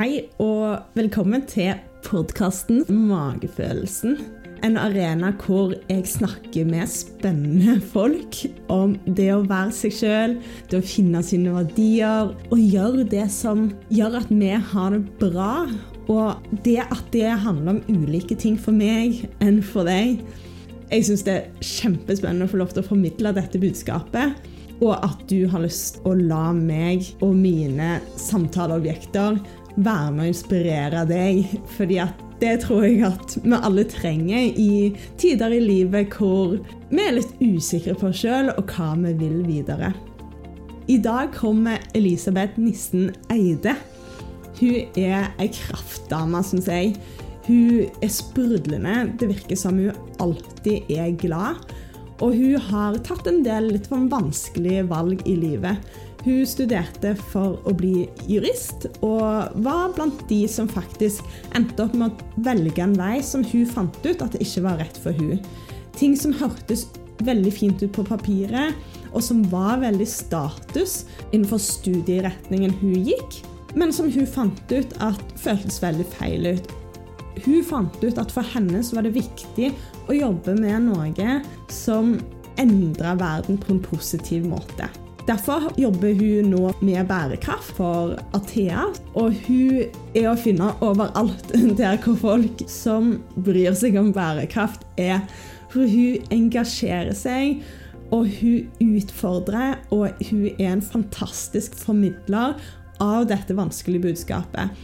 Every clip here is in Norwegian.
Hei og velkommen til podkasten Magefølelsen. En arena hvor jeg snakker med spennende folk om det å være seg sjøl, det å finne sine verdier og gjøre det som gjør at vi har det bra. Og det at det handler om ulike ting for meg enn for deg. Jeg syns det er kjempespennende å få lov til å formidle dette budskapet. Og at du har lyst å la meg og mine samtaleobjekter være med å inspirere deg. Fordi at det tror jeg at vi alle trenger i tider i livet hvor vi er litt usikre på oss sjøl og hva vi vil videre. I dag kommer Elisabeth Nissen Eide. Hun er ei kraftdame, syns jeg. Hun er sprudlende. Det virker som hun alltid er glad. Og hun har tatt en del litt vanskelige valg i livet. Hun studerte for å bli jurist, og var blant de som faktisk endte opp med å velge en vei som hun fant ut at det ikke var rett for hun. Ting som hørtes veldig fint ut på papiret, og som var veldig status innenfor studieretningen hun gikk, men som hun fant ut at føltes veldig feil ut. Hun fant ut at for henne så var det viktig å jobbe med noe som endra verden på en positiv måte. Derfor jobber hun nå med bærekraft for Athea. Og hun er å finne overalt der hvor folk som bryr seg om bærekraft, er. For hun engasjerer seg, og hun utfordrer, og hun er en fantastisk formidler av dette vanskelige budskapet.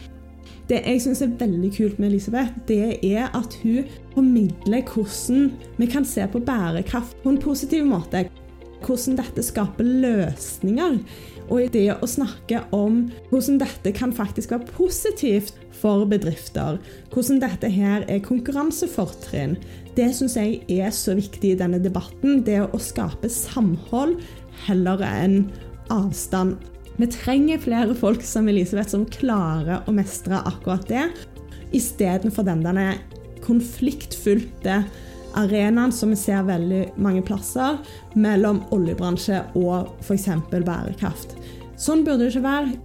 Det jeg syns er veldig kult med Elisabeth, det er at hun formidler hvordan vi kan se på bærekraft på en positiv måte hvordan dette skaper løsninger. Og i det å snakke om hvordan dette kan faktisk være positivt for bedrifter, hvordan dette her er konkurransefortrinn, det syns jeg er så viktig i denne debatten. Det å skape samhold heller enn avstand. Vi trenger flere folk som Elisabeth som klarer å mestre akkurat det, istedenfor den denne konfliktfylte arenaen som vi ser veldig mange plasser, mellom oljebransje og f.eks. bærekraft. Sånn burde det ikke være.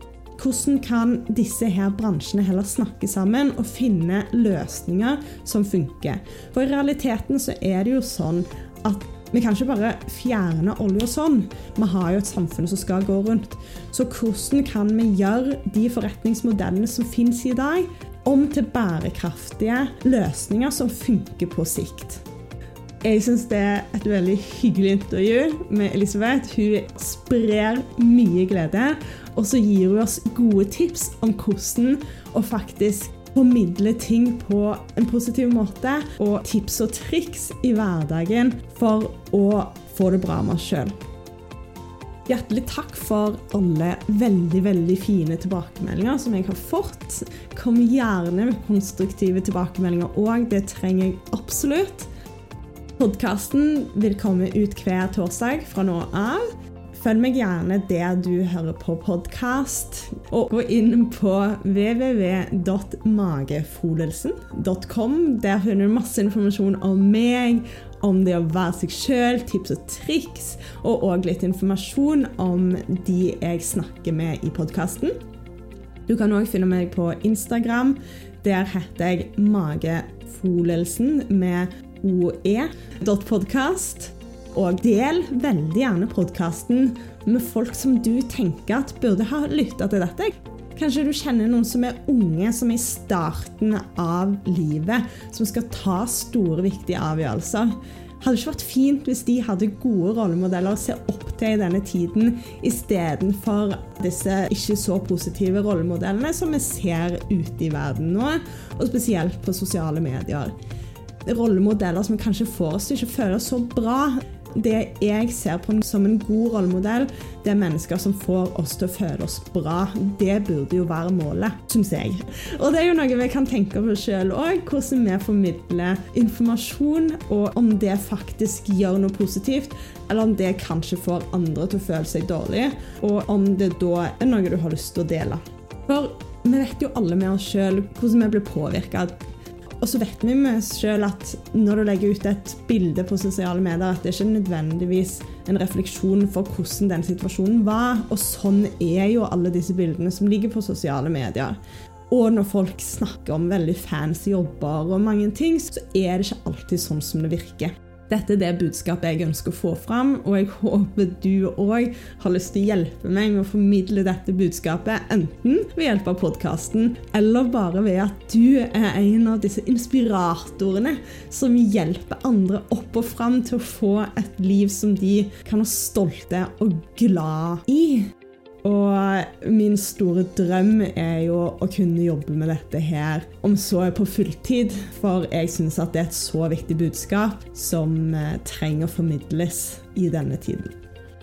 Hvordan kan disse her bransjene heller snakke sammen og finne løsninger som funker? For i realiteten så er det jo sånn at vi kan ikke bare fjerne olje og sånn. Vi har jo et samfunn som skal gå rundt. Så hvordan kan vi gjøre de forretningsmodellene som finnes i dag, om til bærekraftige løsninger som funker på sikt? Jeg syns det er et veldig hyggelig intervju med Elisabeth. Hun sprer mye glede, og så gir hun oss gode tips om hvordan å faktisk formidle ting på en positiv måte, og tips og triks i hverdagen for å få det bra med oss sjøl. Hjertelig takk for alle veldig veldig fine tilbakemeldinger som jeg har fått. Kom gjerne med konstruktive tilbakemeldinger òg, det trenger jeg absolutt. Podkasten vil komme ut hver torsdag fra nå av. Følg meg gjerne der du hører på podkast, og gå inn på www.magefolelsen.com. Der finner du masse informasjon om meg, om det å være seg sjøl, tips og triks, og òg litt informasjon om de jeg snakker med i podkasten. Du kan òg finne meg på Instagram. Der heter jeg Magefolelsen med oe.podkast. Og del veldig gjerne podkasten med folk som du tenker at burde ha lytta til dette. Kanskje du kjenner noen som er unge, som er i starten av livet, som skal ta store, viktige avgjørelser. Hadde ikke vært fint hvis de hadde gode rollemodeller å se opp til i denne tiden, istedenfor disse ikke så positive rollemodellene som vi ser ute i verden nå, og spesielt på sosiale medier rollemodeller som kanskje får oss til ikke føle oss så bra. Det jeg ser på som en god rollemodell, det er mennesker som får oss til å føle oss bra. Det burde jo være målet, syns jeg. Og det er jo noe vi kan tenke på sjøl òg, hvordan vi formidler informasjon, og om det faktisk gjør noe positivt, eller om det kanskje får andre til å føle seg dårlig, og om det da er noe du har lyst til å dele. For vi vet jo alle med oss sjøl hvordan vi blir påvirka og så vet vi med oss sjøl at når du legger ut et bilde på sosiale medier, at det ikke er nødvendigvis en refleksjon for hvordan den situasjonen var. Og sånn er jo alle disse bildene som ligger på sosiale medier. Og når folk snakker om veldig fancy jobber og mange ting, så er det ikke alltid sånn som det virker. Dette er det budskapet jeg ønsker å få fram, og jeg håper du òg har lyst til å hjelpe meg med å formidle dette budskapet, enten ved hjelp av podkasten, eller bare ved at du er en av disse inspiratorene som hjelper andre opp og fram til å få et liv som de kan være stolte og glad i. Og min store drøm er jo å kunne jobbe med dette her, om så er på fulltid, for jeg syns at det er et så viktig budskap som eh, trenger å formidles i denne tiden.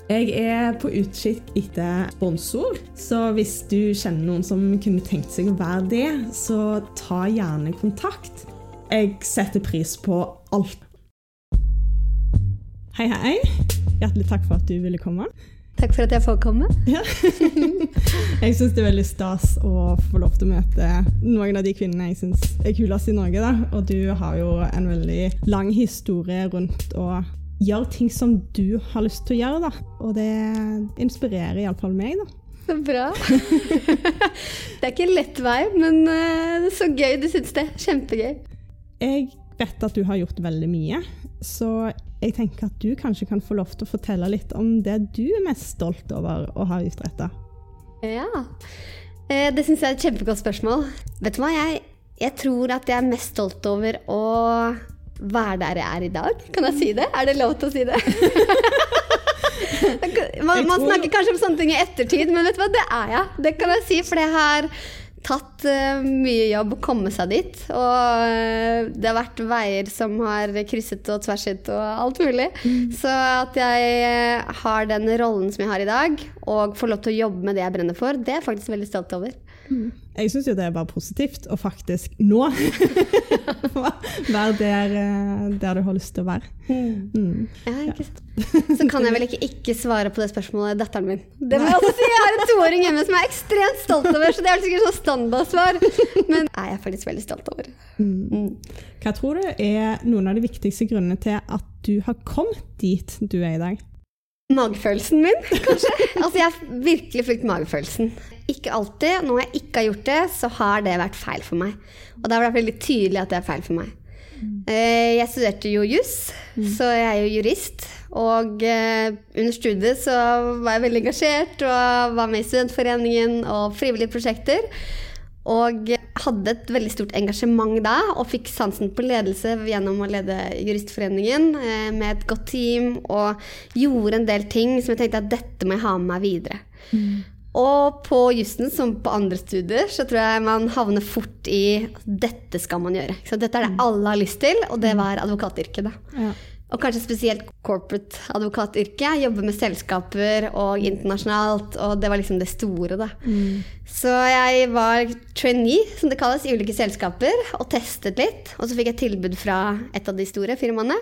Jeg er på utkikk etter sponsor, så hvis du kjenner noen som kunne tenkt seg å være det, så ta gjerne kontakt. Jeg setter pris på alt. Hei, hei. Hjertelig takk for at du ville komme. Takk for at jeg får komme. Ja. jeg syns det er veldig stas å få lov til å møte noen av de kvinnene jeg syns er kulest i Norge. Da. Og du har jo en veldig lang historie rundt å gjøre ting som du har lyst til å gjøre. Da. Og det inspirerer iallfall meg. da. Så bra. det er ikke en lett vei, men det er så gøy du syns det. Kjempegøy. Jeg vet at du har gjort veldig mye, så jeg tenker at du kanskje kan få lov til å fortelle litt om det du er mest stolt over å ha utretta. Ja, eh, det syns jeg er et kjempegodt spørsmål. Vet du hva, jeg, jeg, tror at jeg er mest stolt over å være der jeg er i dag. Kan jeg si det? Er det lov til å si det? man, man, snakker kanskje om sånne ting i ettertid, men vet du hva, det er jeg. Det kan jeg si, for det har tatt uh, mye jobb å komme seg dit. Og uh, det har vært veier som har krysset og tverset og alt mulig. Mm. Så at jeg uh, har den rollen som jeg har i dag, og får lov til å jobbe med det jeg brenner for, det er jeg faktisk veldig stolt over. Jeg syns jo det er bare positivt å faktisk nå være der, der, du har lyst til å være. Mm. mm. Ja. Så kan jeg vel ikke ikke svare på det spørsmålet datteren min. Det må Jeg også si, jeg har en toåring hjemme som jeg er ekstremt stolt over, så det er sikkert sånn standardsvar. Men jeg er faktisk veldig stolt over. Mm. mm. Hva tror du er noen av de viktigste grunnene til at du har kommet dit du er i dag? Magefølelsen min, kanskje. Altså, jeg har virkelig fulgt magefølelsen. Ikke alltid. Når jeg ikke har gjort det, så har det vært feil for meg. Og det har vært veldig tydelig at det er feil for meg. Mm. Jeg studerte jo juss, mm. så jeg er jo jurist. Og eh, under studiet så var jeg veldig engasjert og var med i Studentforeningen og frivillige prosjekter. Og hadde et veldig stort engasjement da, og fikk sansen på ledelse gjennom å lede Juristforeningen eh, med et godt team, og gjorde en del ting som jeg tenkte at dette må jeg ha med meg videre. Mm. Og på jussen, som på andre studier, så tror jeg man havner fort i dette skal man gjøre. Så dette er det mm. alle har lyst til, og det var advokatyrket. da. Ja. Og kanskje spesielt corporate advokatyrke. Jobbe med selskaper og internasjonalt, og det var liksom det store, da. Mm. Så jeg var trainee, som det kalles, i ulike selskaper, og testet litt. Og så fikk jeg tilbud fra et av de store firmaene.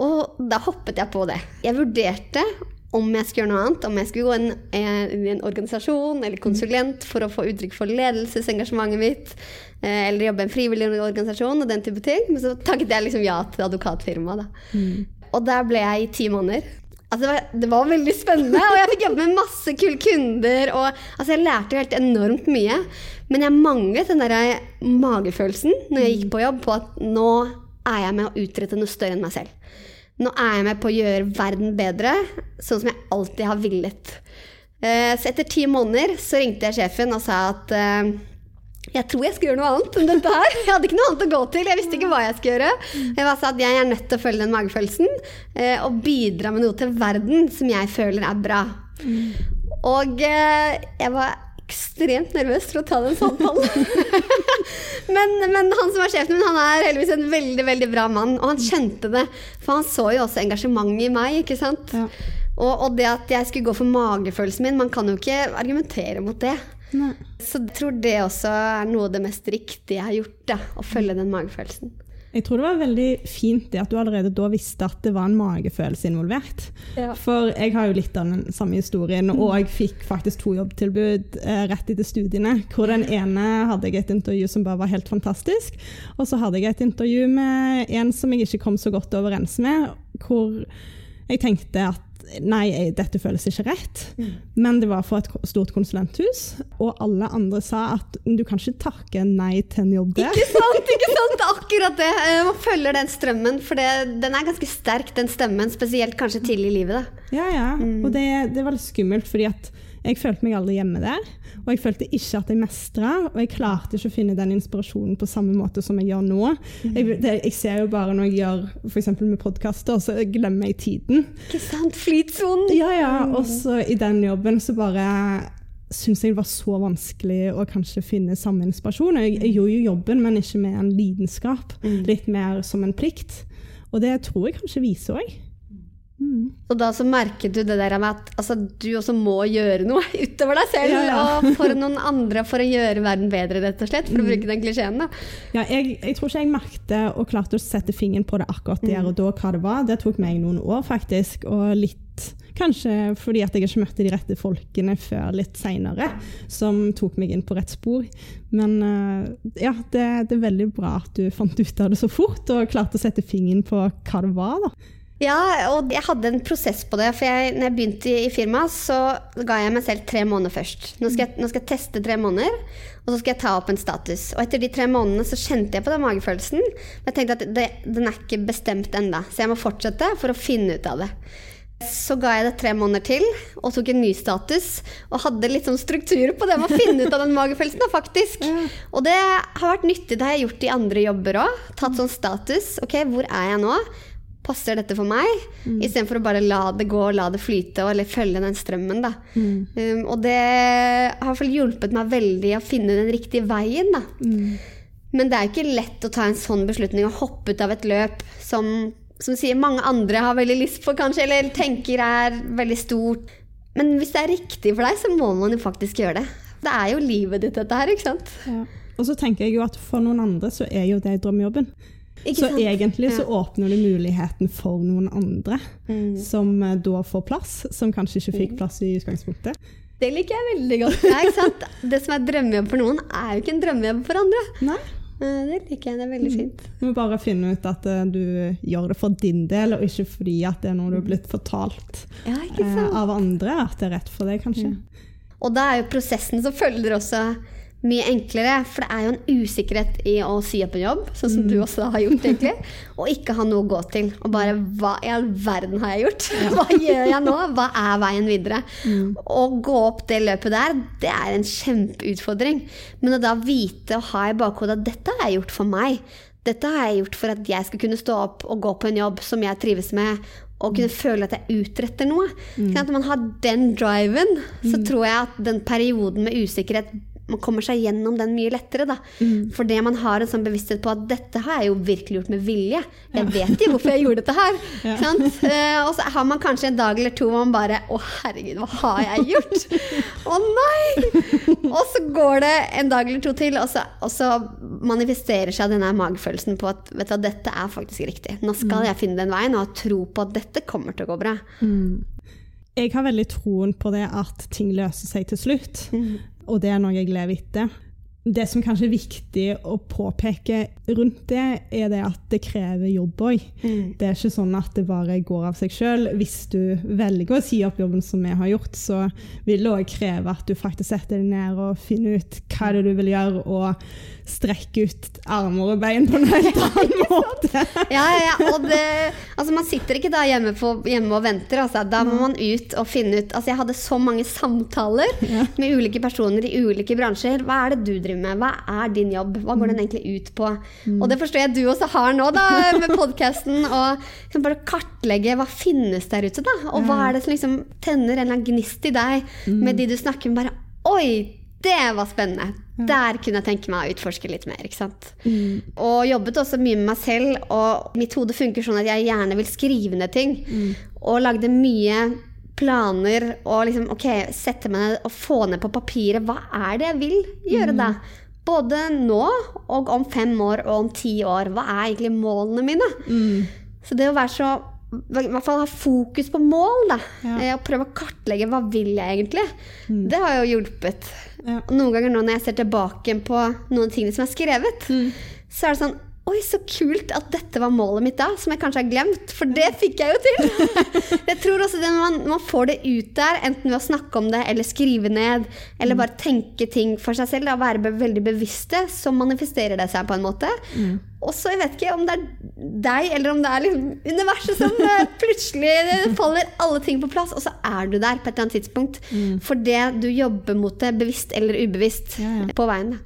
Og da hoppet jeg på det. Jeg vurderte om jeg skulle gjøre noe annet, om jeg skulle gå inn i en organisasjon eller konsulent for å få uttrykk for ledelsesengasjementet mitt, eh, eller jobbe i en frivillig organisasjon og den type ting. Men så takket jeg liksom ja til advokatfirmaet. Mm. Og der ble jeg i ti måneder. Altså det, var, det, var, veldig spennende, og jeg fikk jobbe med masse kule kunder. Og, altså jeg lærte jo helt enormt mye. Men jeg manglet den der magefølelsen når jeg gikk på jobb, på at nå er jeg med å utrette noe større enn meg selv. Nå er jeg med på å gjøre verden bedre, sånn som jeg alltid har villet. Eh, så etter ti måneder så ringte jeg sjefen og sa at eh, jeg tror jeg skal gjøre noe annet enn dette her. Jeg hadde ikke noe annet å gå til. Jeg visste ikke hva jeg skulle gjøre. Jeg bare sa at jeg er nødt til å følge den magefølelsen eh, og bidra med noe til verden som jeg føler er bra. Og jeg var ekstremt nervøs for å ta den samtalen. men, men, han som er sjefen min, han er heldigvis en veldig veldig bra mann. Og han kjente det, for han så jo også engasjementet i meg. ikke sant? Ja. Og, og, det at jeg skulle gå for magefølelsen min Man kan jo ikke argumentere mot det. Nei. Så jeg tror det også er noe av det mest riktige jeg har gjort. Da, å følge den magefølelsen. Jeg tror det var veldig fint det at du allerede da visste at det var en magefølelse involvert. Ja. For jeg har jo litt av den samme historien, og jeg fikk faktisk to jobbtilbud eh, rett etter studiene. Hvor den ene hadde jeg et intervju som bare var helt fantastisk, og så hadde jeg et intervju med en som jeg ikke kom så godt overens med, hvor jeg tenkte at nei, dette føles ikke rett. Men det var for et stort konsulenthus, og alle andre sa at du kan ikke takke nei til en jobb der. Ikke sant, ikke sant? Det er Akkurat det. Eh, Man følger den strømmen, for det, den er ganske sterk, den stemmen. Spesielt kanskje tidlig i livet. da. Ja, ja. Og det, det var litt skummelt, fordi at jeg følte meg aldri hjemme der. Og jeg følte ikke at jeg mestra, og jeg klarte ikke å finne den inspirasjonen på samme måte som jeg gjør nå. Jeg, det, jeg ser jo bare når jeg gjør f.eks. med podkaster, så glemmer jeg tiden. Ikke sant? Flytsonen. Ja, ja. Og så i den jobben så bare syns jeg det var så vanskelig å kanskje finne samme inspirasjon. Jeg, jeg gjorde jo jobben, men ikke med en lidenskap. Litt mer som en plikt. Og det tror jeg kanskje viser òg. Og da så merket du det der med at altså, du også må gjøre noe utover deg selv. Ja, ja. Og for noen andre for å gjøre verden bedre, rett og slett. For å bruke den klisjeen. da. Ja, jeg, jeg tror ikke jeg merket og klarte å sette fingeren på det akkurat der og da hva det var. Det tok meg noen år, faktisk. Og litt kanskje fordi at jeg ikke møtte de rette folkene før litt seinere, som tok meg inn på rett spor. Men eh, ja, det, det er veldig bra at du fant ut av det så fort og klarte å sette fingeren på hva det var. da. Ja, og jeg hadde en prosess på det. For jeg, når jeg begynte i, firmaet, så ga jeg meg selv tre måneder først. Nå skal, jeg, nå skal jeg teste tre måneder, og så skal jeg ta opp en status. Og etter de tre månedene så kjente jeg på den magefølelsen. Men jeg tenkte at det, den er ikke bestemt ennå, så jeg må fortsette for å finne ut av det. Så ga jeg det tre måneder til og tok en ny status. Og hadde litt sånn struktur på det med å finne ut av den magefølelsen. da, faktisk. Og det har vært nyttig. Det har jeg gjort i andre jobber òg. Tatt sånn status. Ok, hvor er jeg nå? Passer dette for meg? Mm. Istedenfor å bare la det gå, og la det flyte, eller følge den strømmen. da. Um, og det har hjulpet meg veldig å finne den riktige veien. da. Men det er jo ikke lett å ta en sånn beslutning og hoppe ut av et løp som, som sier mange andre har veldig lyst på, kanskje, eller tenker er veldig stort. Men hvis det er riktig for deg, så må man jo faktisk gjøre det. Det er jo livet ditt, dette her, ikke sant? Og så tenker jeg jo at for noen andre så er jo det drømmejobben. Ikke så sant? egentlig Ja. så åpner du muligheten for noen andre, som eh, da får plass, som kanskje ikke fikk plass i utgangspunktet. Det liker jeg veldig godt. Ja? Det som er drømmejobb for noen, er jo ikke en drømmejobb for andre. Nei. Eh, Det liker jeg. Det er veldig fint. Du må bare finne ut at eh, du gjør det for din del, og ikke fordi at det er noe du har blitt fortalt Ja, av andre at det er rett for deg, kanskje. Og da er jo prosessen som følger også mye enklere, for det er jo en usikkerhet i å si opp en jobb, sånn som du også har gjort, egentlig, og ikke ha noe å gå til. Og bare hva i all verden har jeg gjort? Hva gjør jeg nå? Hva er veien videre? Å gå opp det løpet der, det er en kjempeutfordring. Men å da vite og ha i bakhodet at dette har jeg gjort for meg. Dette har jeg gjort for at jeg skal kunne stå opp og gå på en jobb som jeg trives med, og kunne føle at jeg utretter noe. Mm. At man har den driven, så tror jeg at den perioden med usikkerhet man kommer seg gjennom den mye lettere. da. Fordi man har en sånn bevissthet på at dette har jeg jo virkelig gjort med vilje. Jeg vet jo hvorfor jeg gjorde dette her. Ja. Sant? Eh, og så har man kanskje en dag eller to hvor man bare Å, herregud, hva har jeg gjort? Å nei! Og så går det en dag eller to til, og så, og så manifesterer seg denne magefølelsen på at vet du hva, dette er faktisk riktig. Nå skal jeg finne den veien og ha tro på at dette kommer til å gå bra. Jeg har veldig troen på det at ting løser seg til slutt, og det er noe jeg lever etter. Det som kanskje er viktig å påpeke rundt det, er det at det krever jobb òg. Det er ikke sånn at det bare går av seg sjøl. Hvis du velger å si opp jobben som vi har gjort, så vil det òg kreve at du faktisk setter deg ned og finner ut hva det er du vil gjøre, og strekke ut armer og bein på en helt annen måte. Ja, ja, ja. Og det, altså man sitter ikke da hjemme, på, hjemme og venter. Altså. Da må man ut og finne ut altså Jeg hadde så mange samtaler med ulike personer i ulike bransjer. Hva er det du driver med? Hva er din jobb? Hva går den egentlig ut på? Og det forstår jeg du også har nå da, med podkasten. Og liksom bare kartlegge hva finnes der ute, da. Og hva er det som liksom tenner en eller annen gnist i deg med de du snakker med. Bare Oi! Det var spennende. Der kunne jeg tenke meg å utforske litt mer. ikke sant? Og jobbet også mye med meg selv, og mitt hode funker sånn at jeg gjerne vil skrive ned ting. Og lagde mye planer og liksom ok, sette meg ned og få ned på papiret hva er det jeg vil gjøre da. Både nå og om fem år og om ti år. Hva er egentlig målene mine? Så det å være så i hvert fall ha fokus på mål, da. Ja. Eh, Og prøve å kartlegge hva vil jeg egentlig. Det har jo hjulpet. Ja. Noen ganger nå når jeg ser tilbake på noen ting som er skrevet, så er det sånn Oi, så kult at dette var målet mitt da, som jeg kanskje har glemt. For det fikk jeg jo til! jeg tror også det når man, man, får det ut der, enten ved å snakke om det eller skrive ned, eller bare tenke ting for seg selv, da, være veldig bevisste, så manifesterer det seg på en måte. Mm. Og så, jeg vet ikke om det er deg, eller om det er liksom universet som eh, plutselig faller alle ting på plass, og så er du der på et eller annet tidspunkt. Mm. For det du jobber mot det, bevisst eller ubevisst, ja, ja. på veien.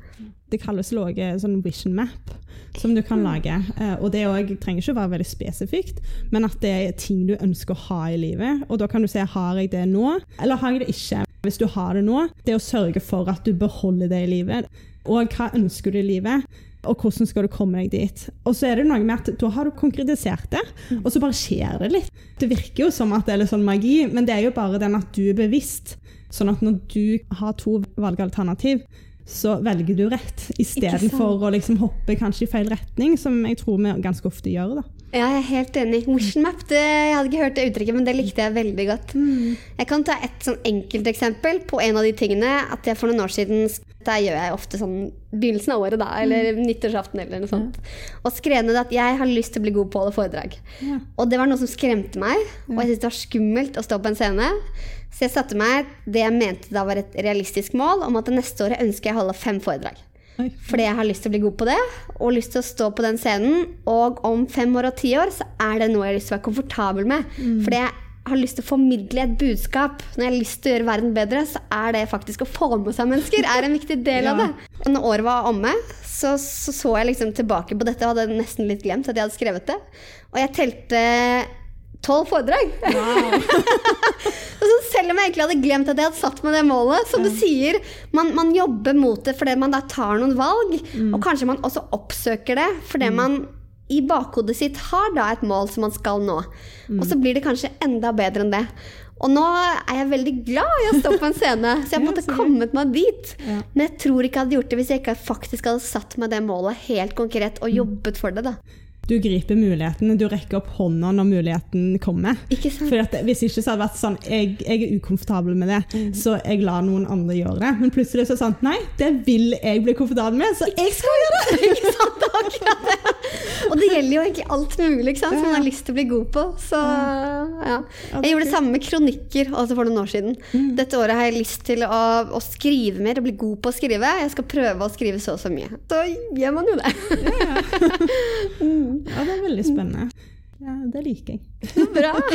Det kalles også sånn vision map som du kan lage. Eh, og det også, trenger ikke være veldig spesifikt, men at det er ting du ønsker å ha i livet. Og da kan du se har jeg det nå, eller har jeg det ikke. Hvis du har det nå, det å sørge for at du beholder det i livet. Og hva ønsker du i livet? Og hvordan skal du komme deg dit. Og så er det noe med at da har du konkretisert det, og så bare skjer det litt. Det virker jo som at det er litt sånn magi, men det er jo bare den at du er bevisst. Sånn at når du har to valgalternativ, så velger du rett, istedenfor å liksom hoppe kanskje i feil retning, som jeg tror vi ganske ofte gjør. da. Ja, jeg er helt enig. Motion map, det, jeg hadde ikke hørt det uttrykket, men det likte jeg veldig godt. Mm. Jeg kan ta et sånn enkelt eksempel på en av de tingene. At jeg for noen år siden Der gjør jeg ofte sånn begynnelsen av året, da, eller mm. nyttårsaften eller noe sånt. Ja. Og skrev ned at jeg har lyst til å bli god på å holde foredrag. Ja. Og det var noe som skremte meg, og jeg syntes det var skummelt å stå på en scene. Så jeg satte meg det jeg mente da var et realistisk mål, om at det neste året ønsker jeg å holde fem foredrag. Fordi jeg har lyst til å bli god på det, og lyst til å stå på den scenen. Og om fem år og ti år så er det noe jeg har lyst til å være komfortabel med. Mm. Fordi jeg har lyst til å formidle et budskap. Når jeg har lyst til å gjøre verden bedre, så er det faktisk å få med seg mennesker er en viktig del ja. av det. Og når året var omme, så, så, så jeg liksom tilbake på dette og hadde nesten litt glemt at jeg hadde skrevet det. Og jeg telte tolv foredrag. Wow. selv om jeg egentlig hadde glemt at jeg hadde satt meg det målet, som du sier, man, man, jobber mot det fordi man da tar noen valg. Mm. Og kanskje man også oppsøker det fordi mm. man i bakhodet sitt har da et mål som man skal nå. Mm. Og så blir det kanskje enda bedre enn det. Og nå er jeg veldig glad i å stå på en scene, så jeg har ja, kommet meg dit. Ja. Men jeg tror ikke jeg hadde gjort det hvis jeg ikke faktisk hadde satt meg det målet helt konkret og mm. jobbet for det. da du griper mulighetene, du rekker opp hånda når muligheten kommer. Ikke sant? For at, hvis ikke så hadde det vært sånn jeg, jeg er ukomfortabel med det, mm. så jeg lar noen andre gjøre det. Men plutselig så er det sånn Nei, det vil jeg bli komfortabel med, så jeg skal gjøre det! ikke sant? Akkurat det. Og det gjelder jo egentlig alt mulig ikke sant, som man har lyst til å bli god på. Så, ja. Jeg gjorde det samme med kronikker altså for noen år siden. Mm. Dette året har jeg lyst til å, å skrive mer og bli god på å skrive. Jeg skal prøve å skrive så og så mye. Så gjør man jo det. Ja. mm. Ja, det er veldig spennende. Ja, det liker jeg. Så bra!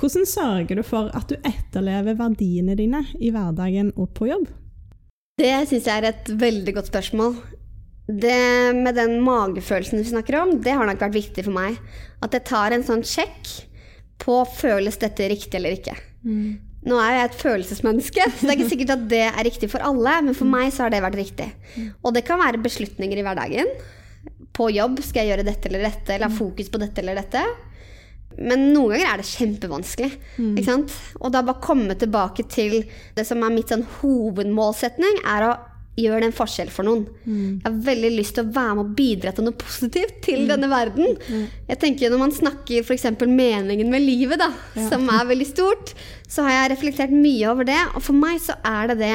Hvordan sørger du for at du etterlever verdiene dine i hverdagen og på jobb? Det syns jeg er et veldig godt spørsmål. Det med den magefølelsen vi snakker om, det har nok vært viktig for meg. At jeg tar en sånn sjekk på føles dette riktig eller ikke. Mm. Nå er jeg et følelsesmenneske, så det er ikke sikkert at det er riktig for alle, men for meg så har det vært riktig. Og det kan være beslutninger i hverdagen. På jobb skal jeg gjøre dette eller dette, eller ha fokus på dette eller dette. Men noen ganger er det kjempevanskelig. Mm. Ikke sant? Og da bare komme tilbake til det som er mitt sånn hovedmålsetning, er å gjør det en forskjell for noen. Mm. Jeg har veldig lyst til å være med og bidra til noe positivt til mm. denne verden. Mm. Jeg tenker Når man snakker f.eks. meningen med livet, da, ja. som er veldig stort, så har jeg reflektert mye over det. Og for meg så er det det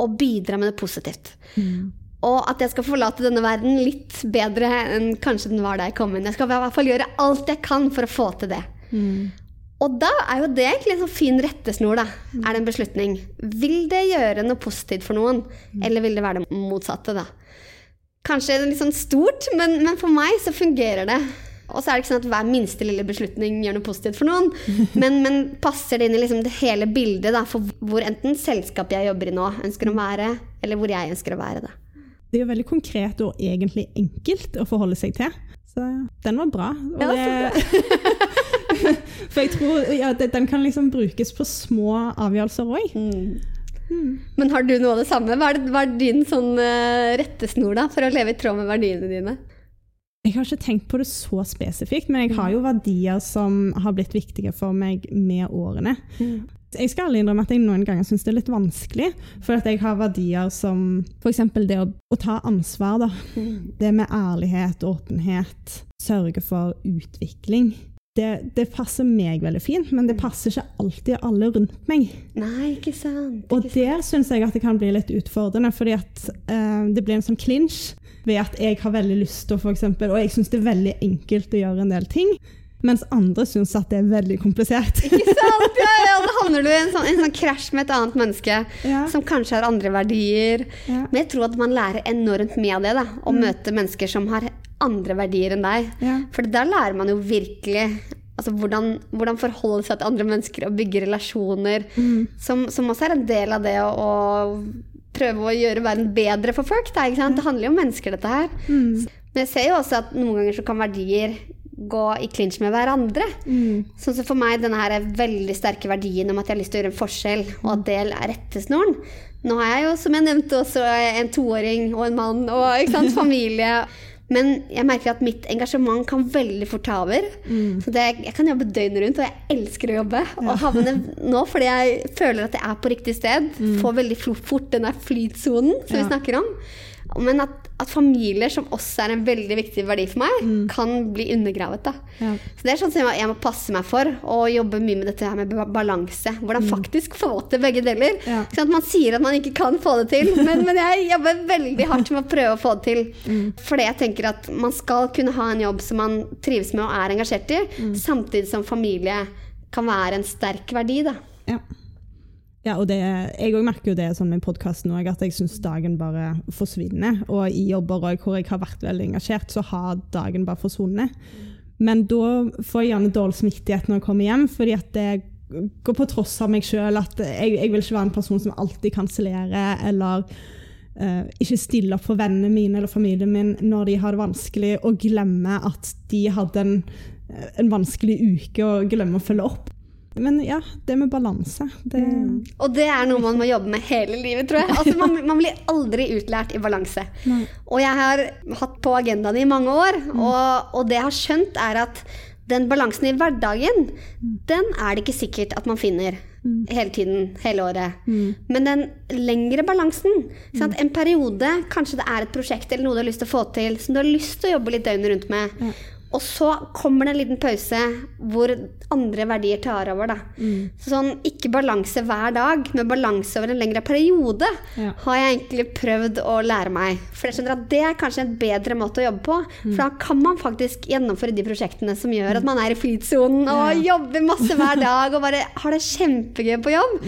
å bidra med det positivt. Mm. Og at jeg skal forlate denne verden litt bedre enn kanskje den var da jeg kom inn. Jeg skal i hvert fall gjøre alt jeg kan for å få til det. Mm. Og da er jo det egentlig en sånn fin rettesnor. da, mm. Er det en beslutning? Vil det gjøre noe positivt for noen, mm. eller vil det være det motsatte? da? Kanskje litt sånn stort, men, men, for meg så fungerer det. Og så er det ikke sånn at hver minste lille beslutning gjør noe positivt for noen. Men, men passer det inn i liksom det hele bildet da, for hvor enten selskapet jeg jobber i nå, ønsker å være, eller hvor jeg ønsker å være. da. Det er jo veldig konkret og egentlig enkelt å forholde seg til. Så den var bra. Og det, For jeg tror ja, den kan liksom brukes på små avgjørelser òg. Mm. Mm. Men har du noe av det samme? Hva er, det, hva er din sånn uh, rettesnor da, for å leve i tråd med verdiene dine? Jeg har ikke tenkt på det så spesifikt, men jeg har jo verdier som har blitt viktige for meg med årene. Mm. Jeg skal innrømme at jeg noen ganger syns det er litt vanskelig. For at jeg har verdier som f.eks. det å, å, ta ansvar. Da. Mm. Det med ærlighet, åpenhet, sørge for utvikling det, det, passer meg veldig fint, men det mm. passer ikke alltid alle rundt meg. Nei, ikke sant. Ikke og der syns jeg at det kan bli litt utfordrende, fordi at eh, det blir en sånn clinch. ved at jeg har veldig lyst til å eksempel, Og jeg syns det er veldig enkelt å gjøre en del ting. Mens andre syns at det er veldig komplisert. Ikke sant? Ja, ja, da havner du i en sånn, en sånn krasj med et annet menneske Ja. som kanskje har andre verdier. Ja. Men jeg tror at man lærer enormt mye av det. da, Å møte mennesker som har andre verdier enn deg. For da lærer man jo virkelig altså, hvordan, hvordan forholde seg til andre mennesker og bygge relasjoner. Som, som også er en del av det å, å prøve å gjøre verden bedre for folk. Da? Det handler jo om mennesker, dette her. Men jeg ser jo også at noen ganger så kan verdier gå i clinch med hverandre. Sånn som for meg, denne her veldig sterke verdien om at jeg har lyst til å gjøre en forskjell, og at det er rettesnoren. Nå har jeg jo, som jeg nevnte, også en toåring og en mann og sant, familie. Men jeg merker at mitt engasjement kan veldig fort ta over. Så det, jeg kan jobbe døgnet rundt, og jeg elsker å jobbe. Og havne nå fordi jeg føler at jeg er på riktig sted. Får veldig fort den der flytsonen som vi snakker om. Men at, at familier, som også er en veldig viktig verdi for meg, kan bli undergravet. da. Ja. Så det er sånn som jeg må passe meg for, og jobbe mye med dette her med balanse. Hvordan faktisk få til begge deler. Ja. Sånn? Man sier at man ikke kan få det til, men, men jeg jobber veldig hardt med å prøve å få det til. Fordi jeg tenker at man skal kunne ha en jobb som man trives med og er engasjert i, samtidig som familie kan være en sterk verdi. da. Ja. Ja, og det, jeg òg merker jo det sånn med podkasten òg, at jeg syns dagen bare forsvinner. Og i jobber også, hvor jeg har vært veldig engasjert, så har dagen bare forsvunnet. Men da får jeg gjerne dårlig smittighet når jeg kommer hjem, fordi at det går på tross av meg sjøl. At jeg, jeg vil ikke være en person som alltid kansellerer eller uh, ikke stille opp for vennene mine eller familien min når de har det vanskelig, og glemme at de hadde en, en vanskelig uke og glemme å følge opp. Men ja, det med balanse, det Og det er noe man må jobbe med hele livet, tror jeg. Altså, man, man blir aldri utlært i balanse. Nei. Og jeg har hatt på agendaen i mange år, og, og det jeg har skjønt, er at den balansen i hverdagen, den er det ikke sikkert at man finner hele tiden, hele året. Men den lengre balansen, sant? en periode, kanskje det er et prosjekt eller noe du har lyst til å få til, som du har lyst til å jobbe litt døgnet rundt med. Og så kommer det en liten pause hvor andre verdier tar over. Da. Mm. sånn, ikke balanse hver dag, men balanse over en lengre periode Ja. har jeg egentlig prøvd å lære meg. For jeg skjønner at det er kanskje en bedre måte å jobbe på. For da kan man faktisk gjennomføre de prosjektene som gjør at man er i flytsonen og jobber masse hver dag og bare har det kjempegøy på jobb.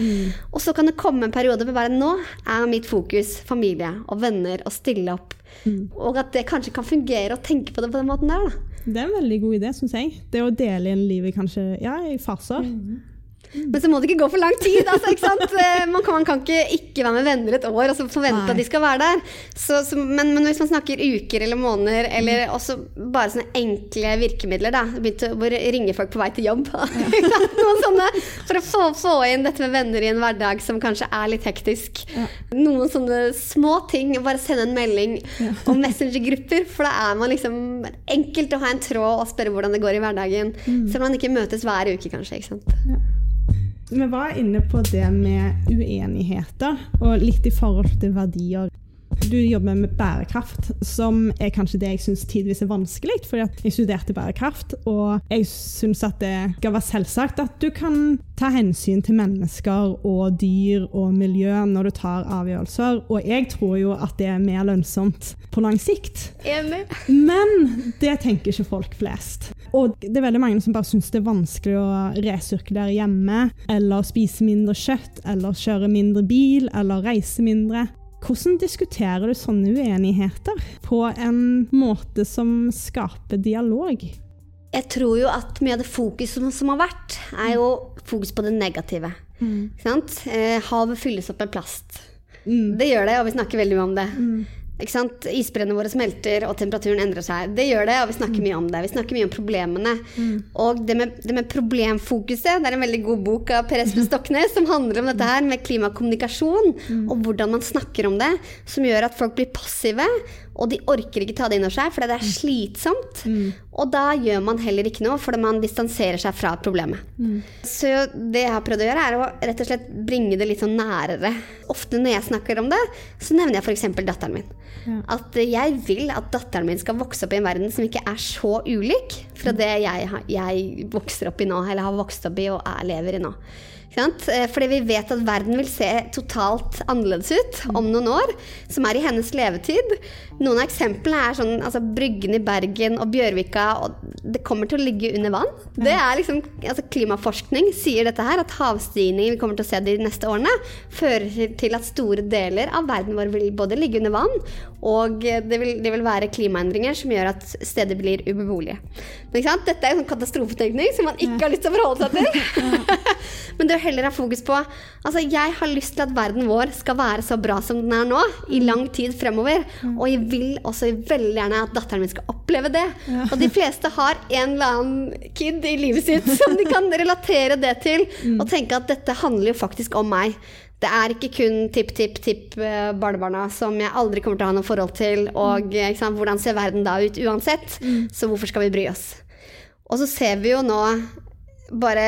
Og så kan det komme en periode hvor bare nå er mitt fokus familie og venner og stille opp. Og at det kanskje kan fungere å tenke på det på den måten der. da. Det er en veldig god idé, syns jeg. Det å dele inn livet kanskje ja, i faser. Men så må det ikke gå for lang tid. Altså? Eh, Man, kan, man kan ikke ikke være med venner et år og altså forvente Nei. at de skal være der. Så, så, men, men hvis man snakker uker eller måneder, eller også bare sånne enkle virkemidler, da. Begynte, å ringe folk på vei til jobb? Noen sånne, for å få, få inn dette med venner i en hverdag som kanskje er litt hektisk. Noen sånne små ting. Bare sende en melding om messengergrupper, for da er man liksom enkelt å ha en tråd og spørre hvordan det går i hverdagen. Selv om man ikke møtes hver uke, kanskje. ikke sant? Vi var inne på det med uenigheter, og litt i forhold til verdier. Du jobber med bærekraft, som er kanskje det jeg syns tidvis er vanskelig. fordi jeg studerte bærekraft, og jeg syns at det skal være selvsagt at du kan ta hensyn til mennesker og dyr og miljø når du tar avgjørelser. Og jeg tror jo at det er mer lønnsomt på lang sikt. Enig. Men det tenker ikke folk flest. Og det er veldig mange som bare syns det er vanskelig å resirkulere hjemme, eller spise mindre kjøtt, eller kjøre mindre bil, eller reise mindre. Hvordan diskuterer du sånne uenigheter på en måte som skaper dialog? Jeg tror jo at mye av det fokuset som, har vært, er jo fokus på det negative. Mm. sant? Eh, havet fylles opp med plast. Det gjør det, og vi snakker veldig mye om det. Ikke sant? Isbrennene våre smelter, og temperaturen endrer seg. Det gjør det, og vi snakker mye om det. Vi snakker mye om problemene. Og det med, det med problemfokuset, det er en veldig god bok av Per Espen Stoknes som handler om dette her med klimakommunikasjon, og hvordan man snakker om det, som gjør at folk blir passive, og de orker ikke ta det inn over seg, fordi det er slitsomt. Og da gjør man heller ikke noe, fordi man distanserer seg fra problemet. Så det jeg har prøvd å gjøre, er å rett og slett bringe det litt sånn nærere. Ofte når jeg snakker om det, så nevner jeg f.eks. datteren min. At jeg vil at datteren min skal vokse opp i en verden som ikke er så ulik fra det jeg, jeg vokser opp i nå, eller har vokst opp i og er, lever i nå. Eh, Fordi vi vet at verden vil se totalt annerledes ut om noen år, som er i hennes levetid. Noen av eksemplene er sånn altså Bryggen i Bergen og Bjørvika, og det kommer til å ligge under vann. Det er liksom, altså Klimaforskning sier dette her, at havstigningen vi kommer til å se de neste årene, fører til at store deler av verden vår vil både ligge under vann, og det vil, det vil være klimaendringer som gjør at steder blir ubeboelige. Dette er en sånn katastrofetenkning som man ikke har lyst til å forholde seg til. Men det å heller ha fokus på Altså, jeg har lyst til at verden vår skal være så bra som den er nå, i lang tid fremover. Og jeg vil også veldig gjerne at datteren min skal oppleve det. Og de fleste har en eller annen kid i livet sitt som de kan relatere det til, og tenke at dette handler jo faktisk om meg. Det er ikke kun tipp-tipp-tipp-barnebarna som jeg aldri kommer til å ha noe forhold til, og ikke sant, hvordan ser verden da ut uansett? Så hvorfor skal vi bry oss? Og så ser vi jo nå bare?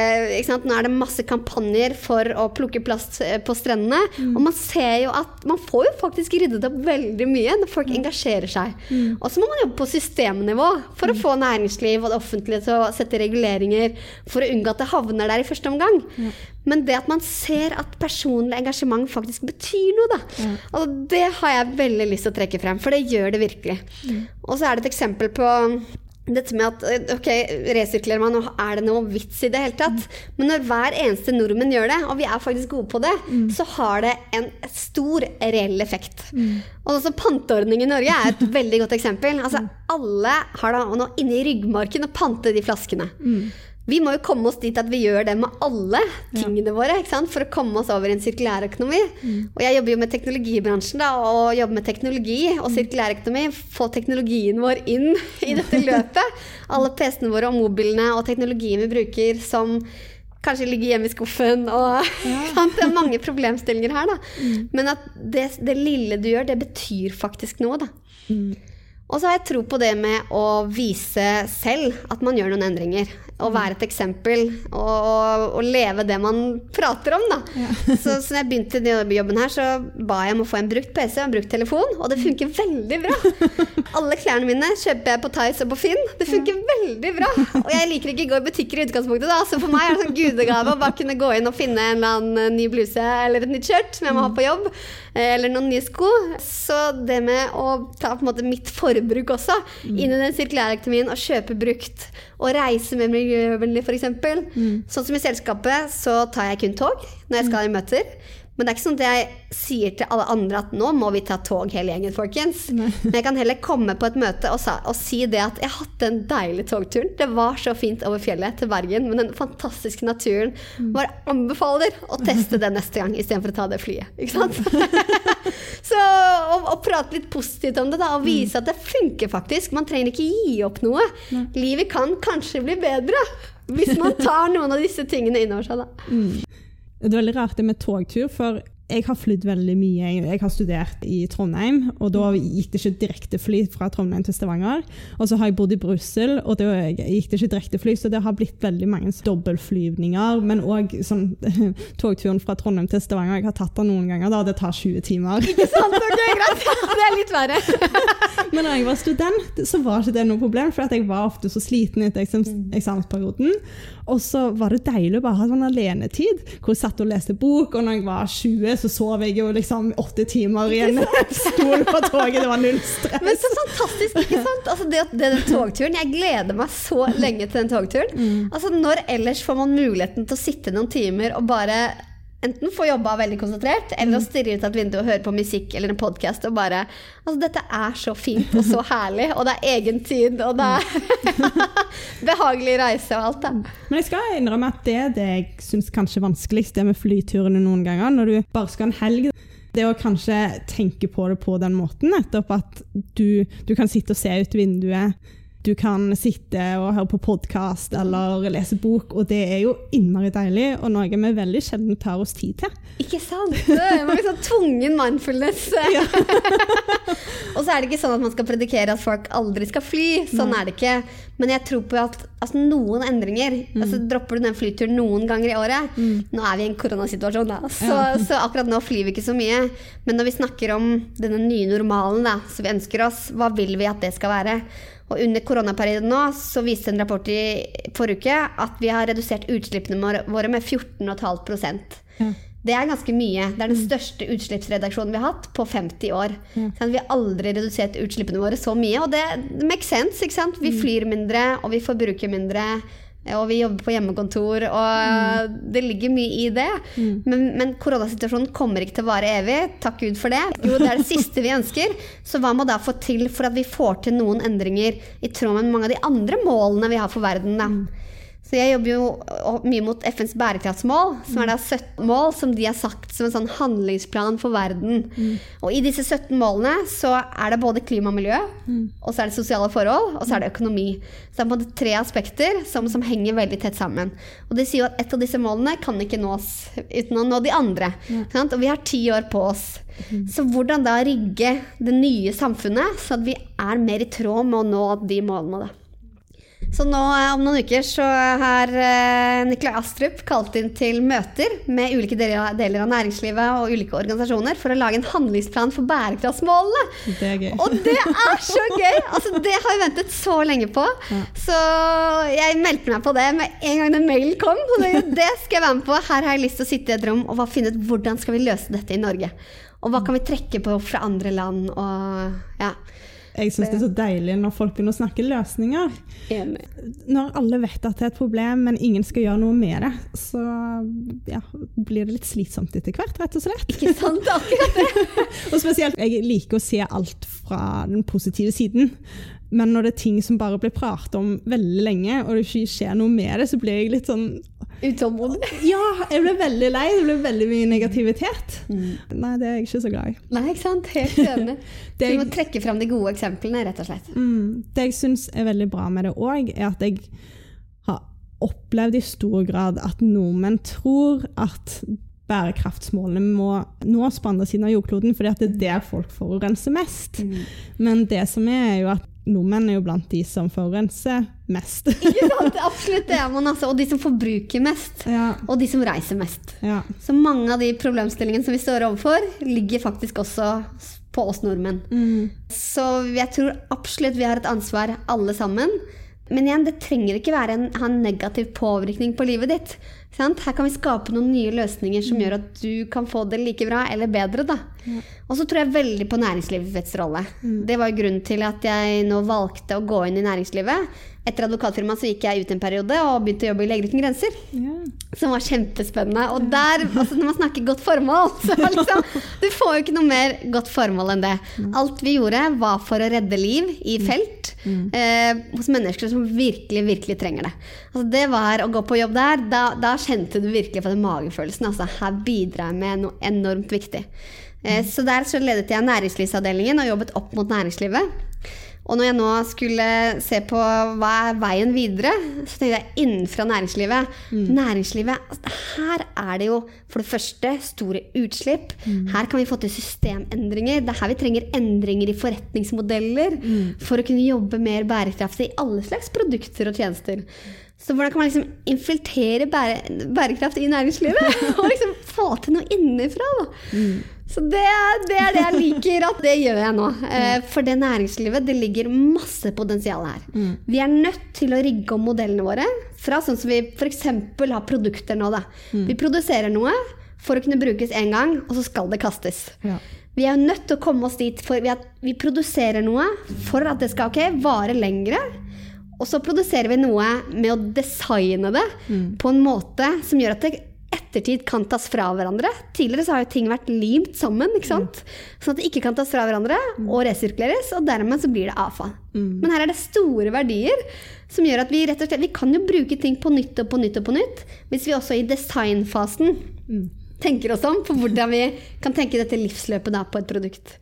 Nå er det masse kampanjer for å plukke plast eh, på strendene. Og man ser jo at man får jo faktisk ryddet opp veldig mye når folk engasjerer seg. Og så må man jobbe på systemnivå for å få næringsliv og det offentlige til å sette reguleringer for å unngå at det havner der i første omgang. Men det at man ser at personlig engasjement faktisk betyr noe, da. Og det har jeg veldig lyst til å trekke frem, for det gjør det virkelig. Og så er det et eksempel på dette med at ok, resirkulerer man, og er det noe vits i det hele tatt? Men når hver eneste nordmenn gjør det, og vi er faktisk gode på det, så har det en stor reell effekt. Og også panteordning i Norge er et veldig godt eksempel. Altså, alle har da nå inne i ryggmarken å pante de flaskene. Vi må jo komme oss dit at vi gjør det med alle tingene våre ikke sant? for å komme oss over i en sirkulærøkonomi. Og jeg jobber jo med teknologibransjen da, og jobber med teknologi og sirkulærøkonomi. Få teknologien vår inn i dette løpet. Alle PC-ene våre og mobilene og teknologien vi bruker som kanskje ligger hjemme i skuffen. Og, sant? Det er mange problemstillinger her. Da. Men at det, det lille du gjør, det betyr faktisk noe. Da. Og så har jeg tro på det med å vise selv at man gjør noen endringer. Å være et eksempel og, og, leve det man prater om, da. Så, så når jeg begynte i jobben her, så ba jeg om å få en brukt PC og en brukt telefon, og det funker veldig bra. Alle klærne mine kjøper jeg på Tice og på Finn. Det funker veldig bra. Og jeg liker ikke å gå i butikker i utgangspunktet, da, så for meg er det sånn gudegave å bare kunne gå inn og finne en eller annen ny bluse eller et nytt skjørt som jeg må ha på jobb, eller noen nye sko. Så det med å ta på en måte mitt forbruk også inn i den sirkulære økonomien og kjøpe brukt og reise med miljøvennlig, f.eks. Mm. Sånn som i selskapet så tar jeg kun tog når jeg skal i møter. Men det er ikke sånn at jeg sier til alle andre at nå må vi ta tog hele gjengen, folkens. Nei. Men jeg kan heller komme på et møte og, sa, og si det at jeg hadde den deilige togturen. Det var så fint over fjellet til Bergen med den fantastiske naturen. Bare anbefaler å teste det neste gang istedenfor å ta det flyet. Ikke sant? så å, og, prate litt positivt om det da, og vise at det funker faktisk. Man trenger ikke gi opp noe. Livet kan kanskje bli bedre hvis man tar noen av disse tingene innover seg. da. Det er veldig rart det med togtur, for jeg har flydd veldig mye. Jeg har studert i Trondheim, og da gikk det ikke direktefly fra Trondheim til Stavanger. Og så har jeg bodd i Brussel, og da gikk det ikke direktefly, så det har blitt veldig mange dobbeltflyvninger. Men òg sånn, togturen fra Trondheim til Stavanger. Jeg har tatt den noen ganger, da det tar 20 timer. Ikke sant? Ok, greit. Det er litt verre. Men da jeg var student, så var ikke det noe problem, for at jeg var ofte så sliten etter eksamen, eksamensperioden. Og så var det deilig å bare ha sånn alenetid, hvor jeg satt og leste bok. Og når jeg var 20, så sov jeg jo liksom åtte timer i en stol på toget. Det var null stress. Men så fantastisk, ikke sant? Altså det, det, den togturen, Jeg gleder meg så lenge til den togturen. Altså Når ellers får man muligheten til å sitte noen timer og bare enten få jobba veldig konsentrert, eller å stirre ut av et vindu og høre på musikk eller en podkast og bare Altså, dette er så fint og så herlig, og det er egen tid, og det er behagelig reise og alt, da. Men jeg skal innrømme at det er det jeg syns kanskje er vanskeligst, det med flyturene noen ganger. Når du bare skal en helg. Det å kanskje tenke på det på den måten, nettopp at du, du kan sitte og se ut vinduet. Du kan sitte og høre på podkast eller lese bok, og det er jo innmari deilig, og noe vi veldig sjelden tar oss tid til. Ikke sant? Det er liksom tvungen mindfulness. og så er det ikke sånn at man skal predikere at folk aldri skal fly. Sånn er det ikke. Men jeg tror på at, altså noen endringer. Altså Dropper du den flyturen noen ganger i året Nå er vi i en koronasituasjon, da. Så, så akkurat nå flyr vi ikke så mye. Men når vi snakker om denne nye normalen da, som vi ønsker oss, hva vil vi at det skal være? Og under koronaperioden nå så viste en rapport i forrige uke at vi har redusert utslippene våre- med 14,5 Ja. Det er ganske mye. Det er den største utslippsreduksjonen vi har hatt på 50 år. Sånn, vi har aldri redusert utslippene våre så mye, og det makes sense. Vi flyr mindre, og vi forbruker mindre. Og vi jobber på hjemmekontor, og det ligger mye i det. Men, men koronasituasjonen kommer ikke til å vare evig. Takk Gud for det. Jo, det er det siste vi ønsker. Så hva må da få til for at vi får til noen endringer i tråd med mange av de andre målene vi har for verden? da? Så jeg jobber jo mye mot FNs bærekraftsmål, som er da 17 mål som de har sagt som en sånn handlingsplan for verden. Og i disse 17 målene så er det både klima og miljø, og så er det sosiale forhold, og så er det økonomi. Så det er på en måte tre aspekter som, som henger veldig tett sammen. Og de sier jo at et av disse målene kan ikke nås uten å nå de andre. Sant? Og vi har ti år på oss. Så hvordan da rigge det nye samfunnet så at vi er mer i tråd med å nå de målene, da. Så nå eh, om noen uker så har eh, Nikolai Astrup kalt inn til møter med ulike deler av, næringslivet og ulike organisasjoner for å lage en handlingsplan for bærekraftsmålene. Det er gøy. Og det er så gøy! Altså, det har vi ventet så lenge på. Så jeg meldte meg på det med en gang den mailen kom. Og det, det skal jeg være med på. Her har jeg lyst til å sitte i et rom og finne ut hvordan skal vi løse dette i Norge. Og hva kan vi trekke på fra andre land? Og ja. Jeg syns det er så deilig når folk begynner å snakke løsninger. Enig. Når alle vet at det er et problem, men ingen skal gjøre noe med det, så ja, blir det litt slitsomt etter hvert, rett og slett. Ikke sant? Akkurat det. Og spesielt, jeg liker å se alt fra den positive siden. Men når det er ting som bare blir pratet om veldig lenge, og det ikke skjer noe med det, så blir jeg litt sånn Utålmodig. Ja, jeg blir veldig lei. Det blir veldig mye negativitet. Nei, det er jeg ikke så glad i. Nei, ikke sant? Helt enig. Så Det- må trekke fram de gode eksemplene, rett og slett. Mm. Det jeg syns er veldig bra med det òg, er at jeg har opplevd i stor grad at nordmenn tror at bærekraftsmålene må nås på andre siden av jordkloden, fordi det er der folk forurenser mest. Men det som er, er jo at nordmenn er jo blant de som forurenser mest. Ikke sant? Absolutt det er man, altså. Og de som forbruker mest. ja, Og de som reiser mest. ja. Så mange av de problemstillingene som vi står overfor, ligger faktisk også på oss nordmenn. Mm. Så jeg tror absolutt vi har et ansvar, alle sammen. Men igjen, det trenger ikke være en, ha en negativ påvirkning på livet ditt. Sant? Her kan vi skape noen nye løsninger som gjør at du kan få det like bra eller bedre. Da. Og så tror jeg veldig på næringslivets rolle. Det var grunnen til at jeg nå valgte å gå inn i næringslivet. Etter advokatfirmaet så gikk jeg ut en periode og begynte å jobbe i Leger uten grenser Yeah. som var kjempespennende. Og der, altså når man snakker godt formål, så liksom, Du får jo ikke noe mer godt formål enn det. Alt vi gjorde, var for å redde liv i felt eh, hos mennesker som virkelig, virkelig trenger det. Altså det var å gå på jobb der. Da, da kjente du virkelig på den magefølelsen. Altså, her bidrar jeg med noe enormt viktig. Eh, så der så ledet jeg næringslivsavdelingen og jobbet opp mot næringslivet. Og når jeg nå skulle se på hva er veien videre, så tenkte jeg innenfra næringslivet. Næringslivet, altså, Her er det jo for det første store utslipp. Her kan vi få til systemendringer. Det er her vi trenger endringer i forretningsmodeller for å kunne jobbe mer bærekraftig i alle slags produkter og tjenester. Så hvordan kan man liksom infiltrere bære, bærekraft i næringslivet? Og liksom få til noe innenfra, da. Så det, det er det jeg liker at det gjør jeg nå. Eh, For det næringslivet, det ligger masse potensial her. Vi er nødt til å rigge om modellene våre fra sånn som vi f.eks. har produkter nå. Da. Vi produserer noe for å kunne brukes én gang, og så skal det kastes. Ja. Vi er nødt til å komme oss dit for vi, at vi produserer noe for at det skal okay, vare lengre. Og så produserer vi noe med å designe det på en måte som gjør at det ettertid kan tas fra hverandre. Tidligere så har jo ting vært limt sammen, ikke sant? sånn at det ikke kan tas fra hverandre og resirkuleres, og dermed så blir det avfall. Men her er det store verdier som gjør at vi rett og slett vi kan jo bruke ting på nytt og på nytt og på nytt, hvis vi også i designfasen tenker oss om på hvordan vi kan tenke dette livsløpet da på et produkt.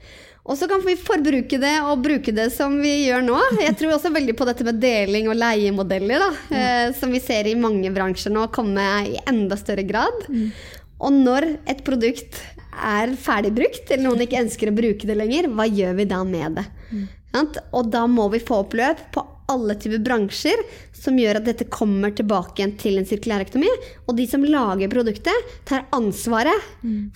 Og så kan vi forbruke det og bruke det som vi gjør nå. Jeg tror også veldig på dette med deling og leiemodeller, da, eh, som vi ser i mange bransjer nå komme i enda større grad. Og når et produkt er ferdigbrukt, eller noen ikke ønsker å bruke det lenger, hva gjør vi da med det? Mm. Og da må vi få opp løp på alle typer bransjer som gjør at dette kommer tilbake igjen til en sirkulær økonomi. Og de som lager produktet, tar ansvaret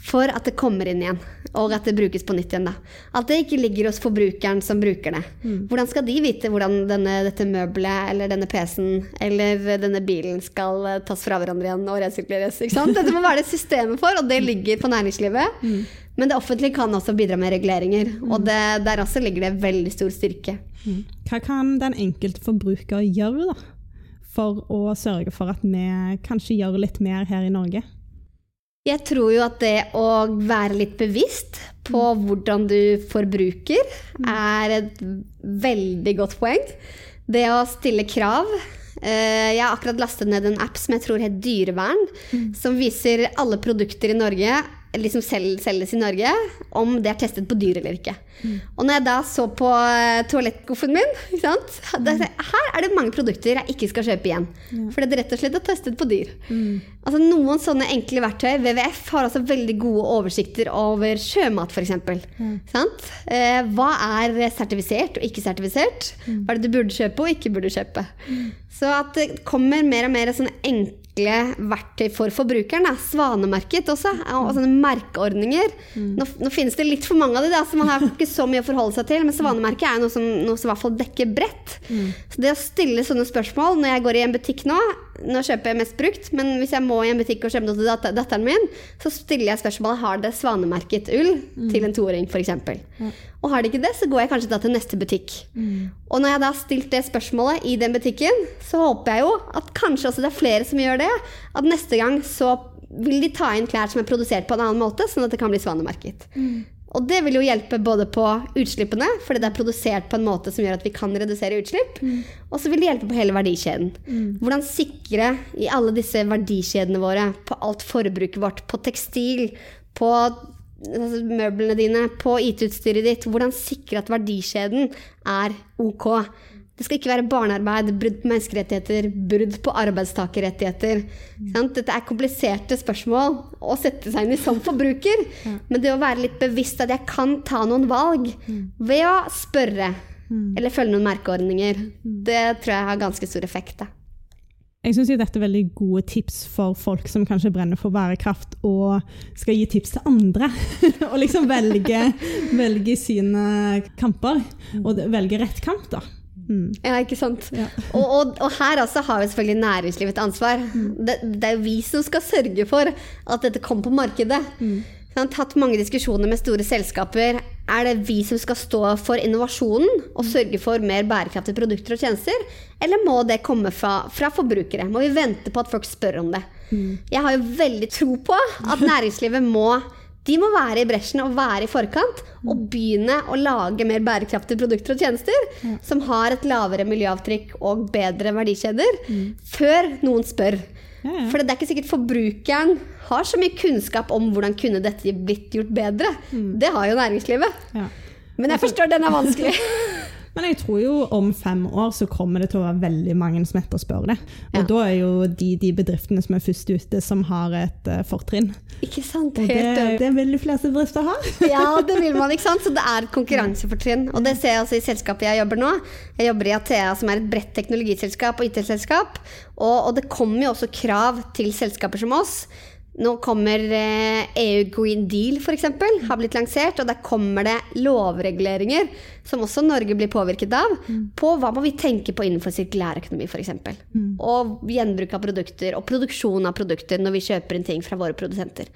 for at det kommer inn igjen. Og at det brukes på nytt igjen. da. At det ikke ligger hos forbrukeren som bruker det. Hvordan skal de vite hvordan denne, dette møbelet eller denne PC-en eller denne bilen skal eh, tas fra hverandre igjen og resirkuleres? ikke sant? Dette må være det systemet for, og det ligger på næringslivet. Men det offentlige kan også bidra med reguleringer, og det, der også ligger det veldig stor styrke. Hva kan den enkelte forbruker gjøre da, for å sørge for at vi kanskje gjør litt mer her i Norge? Jeg tror jo at det å være litt bevisst på hvordan du forbruker, er et veldig godt poeng. Det å stille krav. Eh, Jeg har akkurat lastet ned en app som jeg tror het Dyrevern, som viser alle produkter i Norge liksom sel- selges i Norge, om det er testet på dyr eller ikke. Og når jeg da så på eh, toalettskuffen min, sant? Da, her er det mange produkter jeg ikke skal kjøpe igjen. Fordi det rett og slett er testet på dyr. Altså Noen sånne enkle verktøy, WWF, har også veldig gode oversikter over sjømat f.eks. Sant? Eh, hva er sertifisert og ikke sertifisert? Hva er det du burde kjøpe og ikke burde kjøpe? Så at det kommer mer og mer sånne enkle verktøy for forbrukeren. Da. Svanemerket også, og sånne merkeordninger. Nå, nå finnes det litt for mange av de, da, så man har ikke så mye å forholde seg til. Men svanemerket er noe som, noe som i hvert fall dekker bredt. Så det å stille sånne spørsmål når jeg går i en butikk nå Nå kjøper jeg mest brukt, men hvis jeg må i en butikk og kjøpe noe til datter, datteren min, så stiller jeg spørsmålet har det svanemerket ull til en toåring f.eks. Og har de ikke det, så går jeg kanskje da til neste butikk. Og når jeg da har stilt det spørsmålet i den butikken, så håper jeg jo at kanskje også det er flere som gjør det. At neste gang så vil de ta inn klær som er produsert på en annen måte, sånn at det kan bli svanemerket. Og det vil jo hjelpe både på utslippene, fordi det er produsert på en måte som gjør at vi kan redusere utslipp, og så vil det hjelpe på hele verdikjeden. Hvordan sikre i alle disse verdikjedene våre, på alt forbruket vårt, på tekstil, på møblene dine, på IT-utstyret ditt, hvordan sikre at verdikjeden er ok. Det skal ikke være barnearbeid, brudd på menneskerettigheter, brudd på arbeidstakerrettigheter. Sant? Dette er kompliserte spørsmål å sette seg inn i som forbruker. Men det å være litt bevisst at jeg kan ta noen valg ved å spørre eller følge noen merkeordninger, det tror jeg har ganske stor effekt. Da. Jeg syns dette er veldig gode tips for folk som kanskje brenner for bærekraft og skal gi tips til andre. og liksom velge, velge sine kamper, og velge rett kamp, da. Mm. Ja, ikke sant? Ja. og, og, og her også har vi selvfølgelig næringslivet et ansvar. Det, det er jo vi som skal sørge for at dette kommer på markedet. Jeg har hatt mange diskusjoner med store selskaper. Er det vi som skal stå for innovasjonen og sørge for mer bærekraftige produkter og tjenester? Eller må det komme fra, fra forbrukere? Må vi vente på at folk spør om det? Jeg har jo veldig tro på at næringslivet må de må være i bresjen og være i forkant og begynne å lage mer bærekraftige produkter og tjenester som har et lavere miljøavtrykk og bedre verdikjeder, før noen spør. Ja, ja. For det er ikke sikkert forbrukeren har så mye kunnskap om hvordan kunne dette blitt gjort bedre. Det har jo næringslivet. Ja. Men jeg forstår den er vanskelig. Men jeg tror jo om fem år så kommer det til å være veldig mange som etterspør det. Og Ja. da er jo de, de bedriftene som er først ute, som har et uh, fortrinn. ikke sant? Og det, det vil de fleste bedrifter ha. Ja, det vil man, ikke sant? Så det er et konkurransefortrinn. Og det ser jeg også i selskapet jeg jobber nå. Jeg jobber i Athea, som er et bredt teknologiselskap og IT-selskap. Og, og det kommer jo også krav til selskaper som oss. Nå kommer eh, EU Green Deal f.eks. har blitt lansert, og der kommer det lovreguleringer, som også Norge blir påvirket av, på hva må vi tenke på innenfor sirkulærøkonomi f.eks. Og gjenbruk av produkter, og produksjon av produkter når vi kjøper inn ting fra våre produsenter.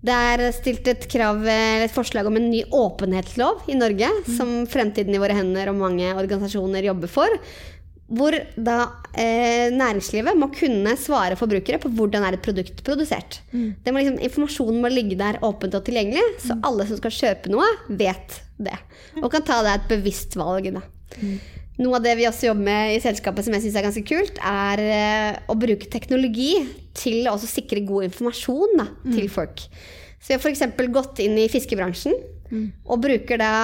Det er stilt et, krav, et forslag om en ny åpenhetslov i Norge, som Fremtiden i våre hender og mange organisasjoner jobber for. Hvor da eh, næringslivet må kunne svare forbrukere på hvordan er et produkt produsert. Det må liksom, informasjonen må ligge der åpent og tilgjengelig, så alle som skal kjøpe noe, vet det. Og kan ta det et bevisst valg. Da. Noe av det vi også jobber med i selskapet som jeg syns er ganske kult, er eh, å bruke teknologi til å sikre god informasjon da, til folk. Så vi har f.eks. gått inn i fiskebransjen og bruker da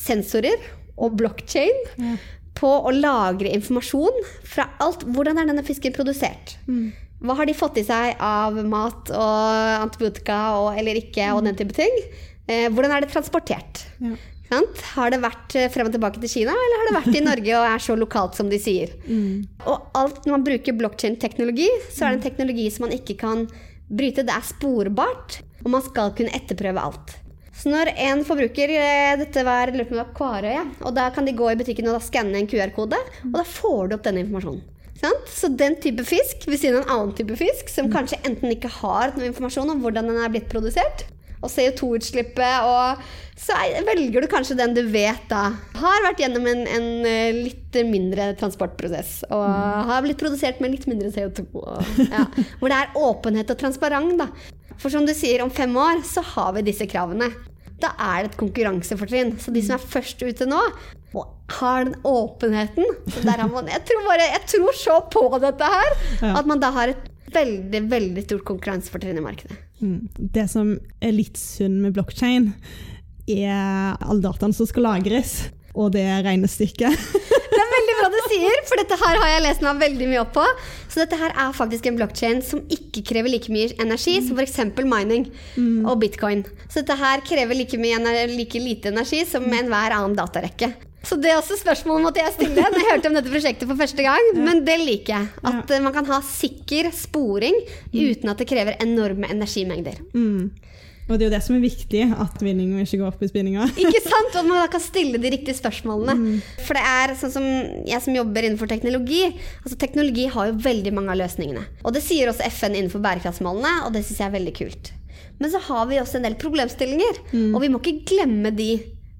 sensorer og blokkjede på å lagre informasjon fra alt. Hvordan er denne fisken produsert? Hva har de fått i seg av mat og antibiotika og, eller ikke, og den type ting? Eh, hvordan er det transportert? Ja. Har det vært eh, frem og tilbake til Kina, eller har det vært i Norge og er så lokalt som de sier? Og alt når man bruker blokkjedeteknologi, så er det en teknologi som man ikke kan bryte. Det er sporbart, og man skal kunne etterprøve alt. Så når en forbruker eh, Dette var, var Kvarøy, ja, og da kan de gå i butikken og skanne en QR-kode, og da får du opp denne informasjonen. Sant? Så den type fisk ved siden av en annen type fisk, som kanskje enten ikke har noe informasjon om hvordan den er blitt produsert, og CO2-utslippet, og så er- velger du kanskje den du vet da har vært gjennom en, en eh, litt mindre transportprosess, og har blitt produsert med litt mindre CO2. Og, ja, hvor det er åpenhet og transparent, da. For som du sier, om fem år så har vi disse kravene. Da er det et konkurransefortrinn. Så de som er først ute nå, og har den åpenheten så der har man, jeg, tror bare, jeg tror så på dette her, at man da har et veldig, veldig stort konkurransefortrinn i markedet. Mm. Det som er litt synd med blokkjein, er alle dataene som skal lagres, og det regnestykket. sier, for dette her har jeg lest meg veldig mye opp på. Så dette her er faktisk en blokkjede som ikke krever like mye energi som f.eks. mining og bitcoin. Så dette her krever like, mye, like lite energi som enhver annen datarekke. Så det er også spørsmålet måtte jeg stille når jeg hørte om dette prosjektet for første gang. Men det liker jeg. At ja. man kan ha sikker sporing uten at det krever enorme energimengder. Mm. Og det er jo det som er viktig, at vinninga ikke går opp i spinninga. Ikke sant? Og man kan stille de riktige spørsmålene. For det er sånn som jeg som jobber innenfor teknologi. Altså Teknologi har jo veldig mange av løsningene. Og det sier også FN innenfor bærekraftsmålene, og det syns jeg er veldig kult. Men så har vi også en del problemstillinger, og vi må ikke glemme de.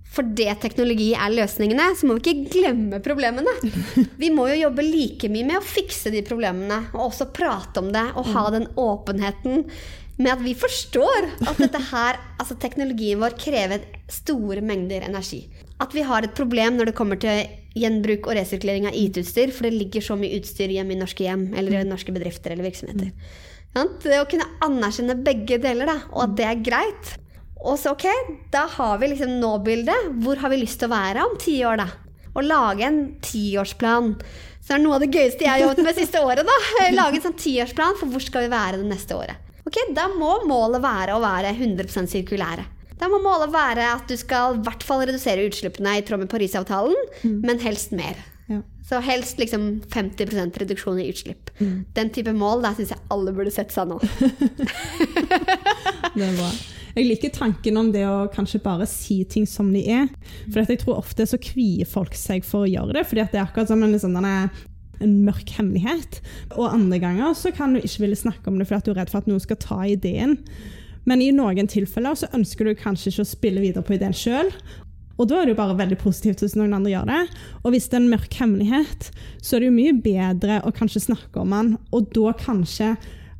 Fordi teknologi er løsningene, så må vi ikke glemme problemene. Vi må jo jobbe like mye med å fikse de problemene, og også prate om det, og ha den åpenheten med at vi forstår at dette her, altså teknologien vår krever store mengder energi. At vi har et problem når det kommer til gjenbruk og resirkulering av IT-utstyr, for det ligger så mye utstyr hjemme i norske hjem eller i norske bedrifter eller virksomheter. Det å kunne anerkjenne begge deler, da, og at det er greit. Og så ok, da har vi liksom nå-bildet. Hvor har vi lyst til å være om ti år, da? Å lage en tiårsplan. Så det er noe av det gøyeste jeg har jobbet med siste året. da. Lage en sånn tiårsplan for hvor skal vi være det neste året. Ok, Da må målet være å være 100 sirkulære. Da må målet være at du skal i hvert fall redusere utslippene i tråd med Parisavtalen, men helst mer. Ja. Så helst liksom 50% reduksjon i utslipp. Den type mål der syns jeg alle burde sette seg nå. Det er bra. Jeg liker tanken om det å kanskje bare si ting som de er. For jeg tror ofte så kvier folk seg for å gjøre det, fordi at det er akkurat som en, denne, en mørk hemmelighet. Og andre ganger så kan du ikke ville snakke om det fordi du er redd for at noen skal ta ideen. Men i noen tilfeller så ønsker du kanskje ikke å spille videre på ideen sjøl. Og da er det jo bare veldig positivt hvis noen andre gjør det. Og hvis det er en mørk hemmelighet, så er det jo mye bedre å kanskje snakke om den, og da kanskje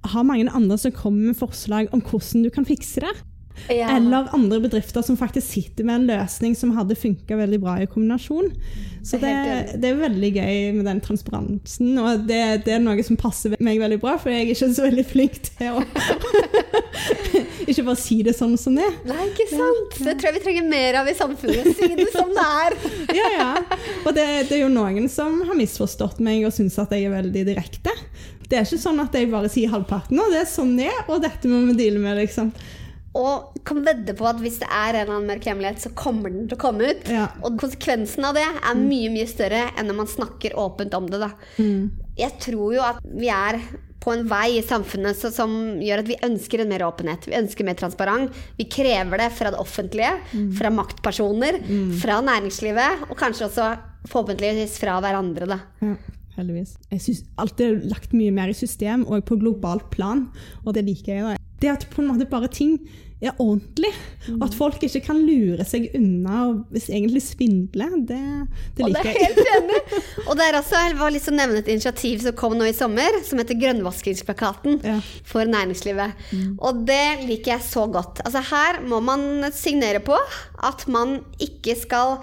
ha mange andre som kommer med forslag om hvordan du kan fikse det. Ja. Eller andre bedrifter som faktisk sitter med en løsning som hadde funka veldig bra i kombinasjon. Så det, det er veldig gøy med den transparensen, og det, det er noe som passer meg veldig bra, for jeg er ikke så veldig flink til å Ikke bare si det sånn som det er. Nei, ikke sant? Det tror jeg vi trenger mer av i samfunnet. Si det som det er. Ja, ja. Og det, det er jo noen som har misforstått meg og syns at jeg er veldig direkte. Det er ikke sånn at jeg bare sier halvparten, og det er sånn det er, og dette må vi deale med, liksom. Og kan vedde på at hvis det er en eller annen mørk hemmelighet, så kommer den til å komme ut. Ja. Og konsekvensen av det er mye mye større enn når man snakker åpent om det. Da. Jeg tror jo at vi er på en vei i samfunnet så, som gjør at vi ønsker en mer åpenhet. Vi ønsker mer transparent. Vi krever det fra det offentlige, fra maktpersoner, fra næringslivet, og kanskje også forhåpentligvis fra hverandre. Da. Ja, heldigvis. Jeg synes alt er lagt mye mer i system, og på globalt plan, og det liker jeg. Det at på en måte bare ting er ordentlig, og at folk ikke kan lure seg unna og egentlig svindle, det, det Og det er helt enig. Og det er også, jeg var lyst til å nevne et initiativ som kom nå i sommer, som heter Grønnvaskingsplakaten Ja. for næringslivet. Og det liker jeg så godt. Altså Her må man signere på at man ikke skal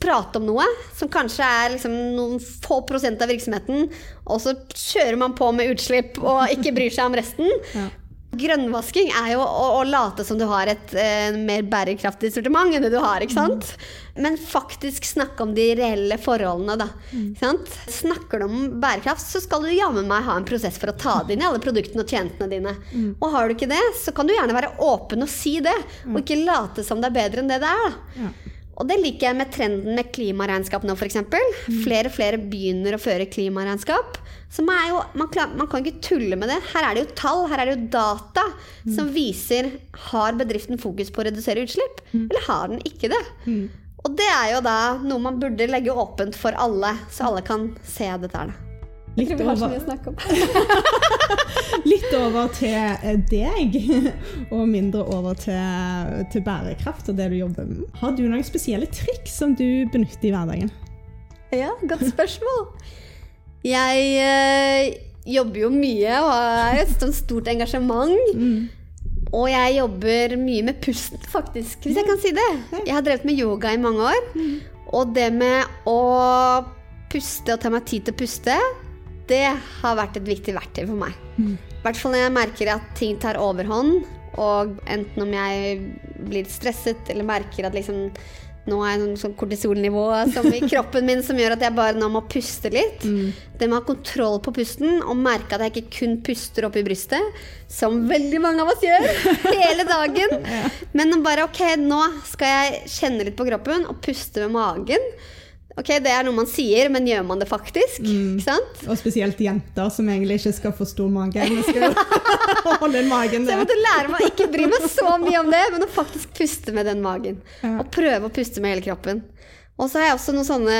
prate om noe som kanskje er liksom noen få prosent av virksomheten, og så kjører man på med utslipp og ikke bryr seg om resten. Ja. Grønnvasking er jo å, å late som du har et eh, mer bærekraftig sortiment enn det du har, ikke sant? Men faktisk snakke om de reelle forholdene, da. Ikke sant? Snakker du om bærekraft, så skal du jammen meg ha en prosess for å ta det inn i alle produktene og tjenestene dine. Og har du ikke det, så kan du gjerne være åpen og si det, og ikke late som det er bedre enn det det er. da. Ja. Og det liker jeg med trenden med klimaregnskap nå, f.eks. Mm. Flere og flere begynner å føre klimaregnskap. Så man, jo, man, klar, man, kan ikke tulle med det. Her er det jo tall, her er det jo data mm. som viser har bedriften fokus på å redusere utslipp, mm. eller har den ikke det. Mm. Og det er jo da noe man burde legge åpent for alle, så alle kan se dette her. Litt over. Litt over til eh, deg, og mindre over til, til, bærekraft og det du jobber med. Har du noen spesielle triks som du benytter i hverdagen? Ja, godt spørsmål. Jeg øh, jobber jo mye og har et stort engasjement. Mm. Og jeg jobber mye med pusten, faktisk, hvis jeg kan si det. Jeg har drevet med yoga i mange år. Mm. Og det med å puste og ta meg tid til å puste, det har vært et viktig verktøy for meg. Mm. I hvert fall når jeg merker at ting tar overhånd, og enten om jeg blir stresset eller merker at liksom nå er jeg sånn kortisolnivå som i kroppen min som gjør at jeg bare nå må puste litt. Mm. Det med å ha kontroll på pusten og merke at jeg ikke kun puster opp i brystet, som veldig mange av oss gjør hele dagen. Men bare ok, nå skal jeg kjenne litt på kroppen og puste med magen. Ok, Det er noe man sier, men gjør man det faktisk? Mm. Ikke sant? Og spesielt jenter som egentlig ikke skal få stor mage. skal holde den magen der. Så jeg måtte lære meg å ikke bry meg så mye om det, men å faktisk puste med den magen. Ja. Og prøve å puste med hele kroppen. Og så har jeg også noen sånne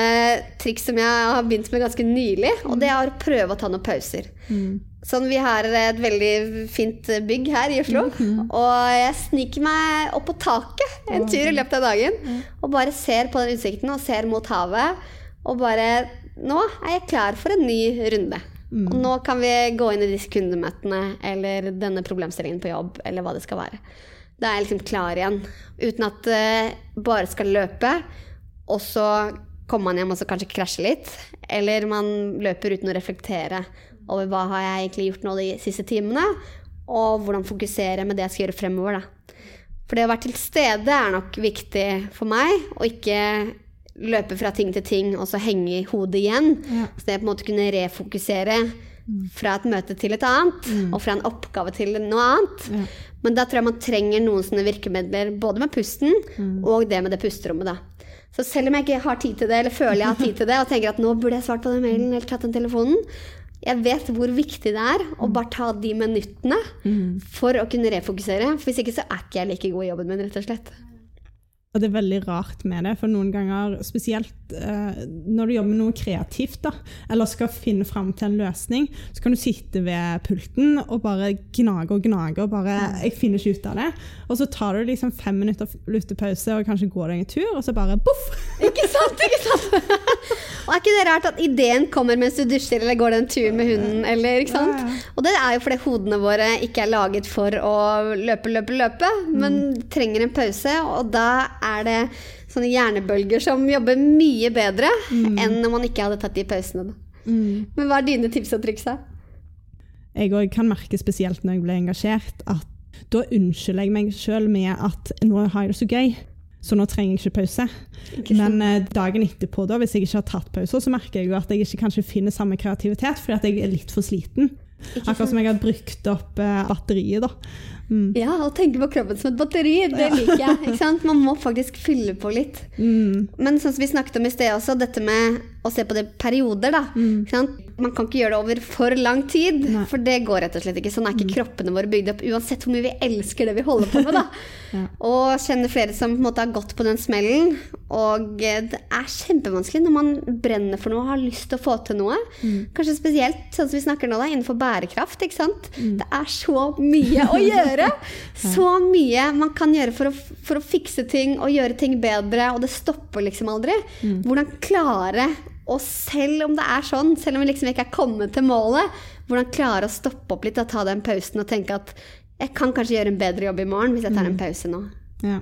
triks som jeg har begynt med ganske nylig. Og det er å prøve å ta noen pauser. Mm. Sånn, Vi har et veldig fint bygg her i Oslo. -hmm. Og jeg sniker meg opp på taket en tur i løpet av dagen. Og bare ser på den utsikten og ser mot havet. Og bare Nå er jeg klar for en ny runde. Mm. Og nå kan vi gå inn i disse kundemøtene eller denne problemstillingen på jobb, eller hva det skal være. Da er jeg liksom klar igjen. Uten at det bare skal løpe. Og så kommer man hjem og så kanskje krasjer litt. Eller man løper uten å reflektere over hva har jeg egentlig gjort nå de siste timene, og hvordan fokusere med det jeg skal gjøre fremover. Da. For det å være til stede er nok viktig for meg, og ikke løpe fra ting til ting og så henge i hodet igjen. Ja. Så det å på en måte kunne refokusere fra et møte til et annet, mm. og fra en oppgave til noe annet. Ja. Men da tror jeg man trenger noen sånne virkemidler, både med pusten mm. og det med det pusterommet. da. Så selv om jeg ikke har tid til det, eller føler jeg har tid til det, og tenker at nå burde jeg svart på den mailen eller tatt den telefonen, jeg vet hvor viktig det er å bare ta de minuttene mm. for å kunne refokusere. For hvis ikke så er ikke jeg like god i jobben min, rett og slett. Og det er veldig rart med det, for noen ganger, spesielt eh, når du jobber med noe kreativt, da, eller skal finne fram til en løsning, så kan du sitte ved pulten og bare gnage og gnage og bare 'Jeg finner ikke ut av det'. Og så tar du liksom fem minutter luftepause og kanskje går deg en tur, og så bare boff! Ikke sant? ikke sant? og er ikke det rart at ideen kommer mens du dusjer eller går den turen med hunden? Eller, ikke sant? Ja, ja. Og det er jo fordi hodene våre ikke er laget for å løpe, løpe, løpe, men mm. trenger en pause. og da er det sånne hjernebølger som jobber mye bedre mm. enn når man ikke hadde tatt de pausene. Mm. Men hva er dine tips og triks? da? Jeg òg kan merke spesielt når jeg blir engasjert, at da unnskylder jeg meg sjøl med at nå har jeg det så gøy. Så nå trenger jeg ikke pause. Ikke Men eh, dagen etterpå, da, hvis jeg ikke har tatt pauser, så merker jeg jo at jeg ikke kanskje finner samme kreativitet fordi at jeg er litt for sliten. Akkurat som jeg har brukt opp eh, batteriet. da. Mm. Ja, å tenke på kroppen som et batteri, det liker jeg. ikke sant? Man må faktisk fylle på litt. Mm. Men sånn som vi snakket om i sted også, dette med å se på det perioder, da. Mm. Man kan ikke gjøre det over for lang tid, Nei. for det går rett og slett ikke. Sånn er ikke mm. kroppene våre bygd opp, uansett hvor mye vi elsker det vi holder på med. ja. Og kjenner flere som måte har gått på den smellen. Og det er kjempevanskelig når man brenner for noe og har lyst til å få til noe. Mm. Kanskje spesielt sånn som vi snakker nå da, innenfor bærekraft. ikke sant? Mm. Det er så mye å gjøre. Så mye man kan gjøre for å, for å, fikse ting og gjøre ting bedre, og det stopper liksom aldri. Mm. Hvordan klare og selv om det er sånn, selv om vi liksom ikke er kommet til målet, hvordan klare å stoppe opp litt og ta den pausen og tenke at jeg kan kanskje gjøre en bedre jobb i morgen hvis jeg tar en mm. pause nå. Ja.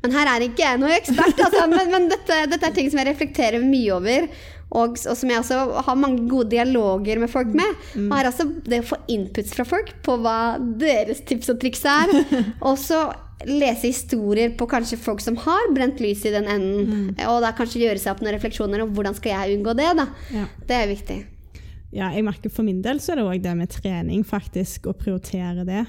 Men her er ikke jeg noen ekspert, altså. men, men dette, dette, er ting som jeg reflekterer mye over. Og, og, som jeg også har mange gode dialoger med folk med. Mm. Og her altså det å få inputs fra folk på hva deres tips og triks er. og så lese historier på kanskje folk som har brent lys i den enden. Mm. Og da kanskje gjøre seg opp noen refleksjoner om hvordan skal jeg unngå det. da. Ja. Det er viktig. Ja, jeg merker For min del så er det òg det med trening, faktisk, å prioritere det.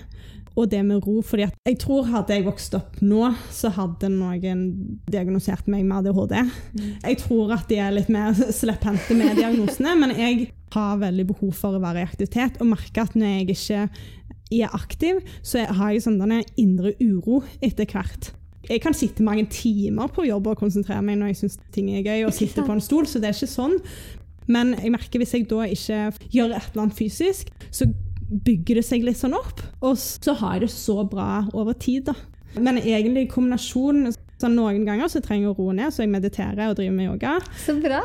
og det med ro. fordi at jeg tror Hadde jeg vokst opp nå, så hadde noen diagnosert meg med ADHD. Mm. Jeg tror at de er litt mer slepphendte med diagnosene, men jeg har veldig behov for å være i aktivitet og merke at når jeg ikke er aktiv, så har jeg sånn denne indre uro etter hvert. Jeg kan sitte mange timer på jobb og konsentrere meg når jeg syns ting er gøy, og sitte på en stol, så det er ikke sånn. Men jeg merker hvis jeg da ikke gjør et eller annet fysisk, så bygger det seg litt sånn opp. Og så har jeg det så bra over tid, da. Men egentlig kombinasjonen sånn så Noen ganger så trenger jeg å roe ned, så jeg mediterer og driver med yoga. Så bra.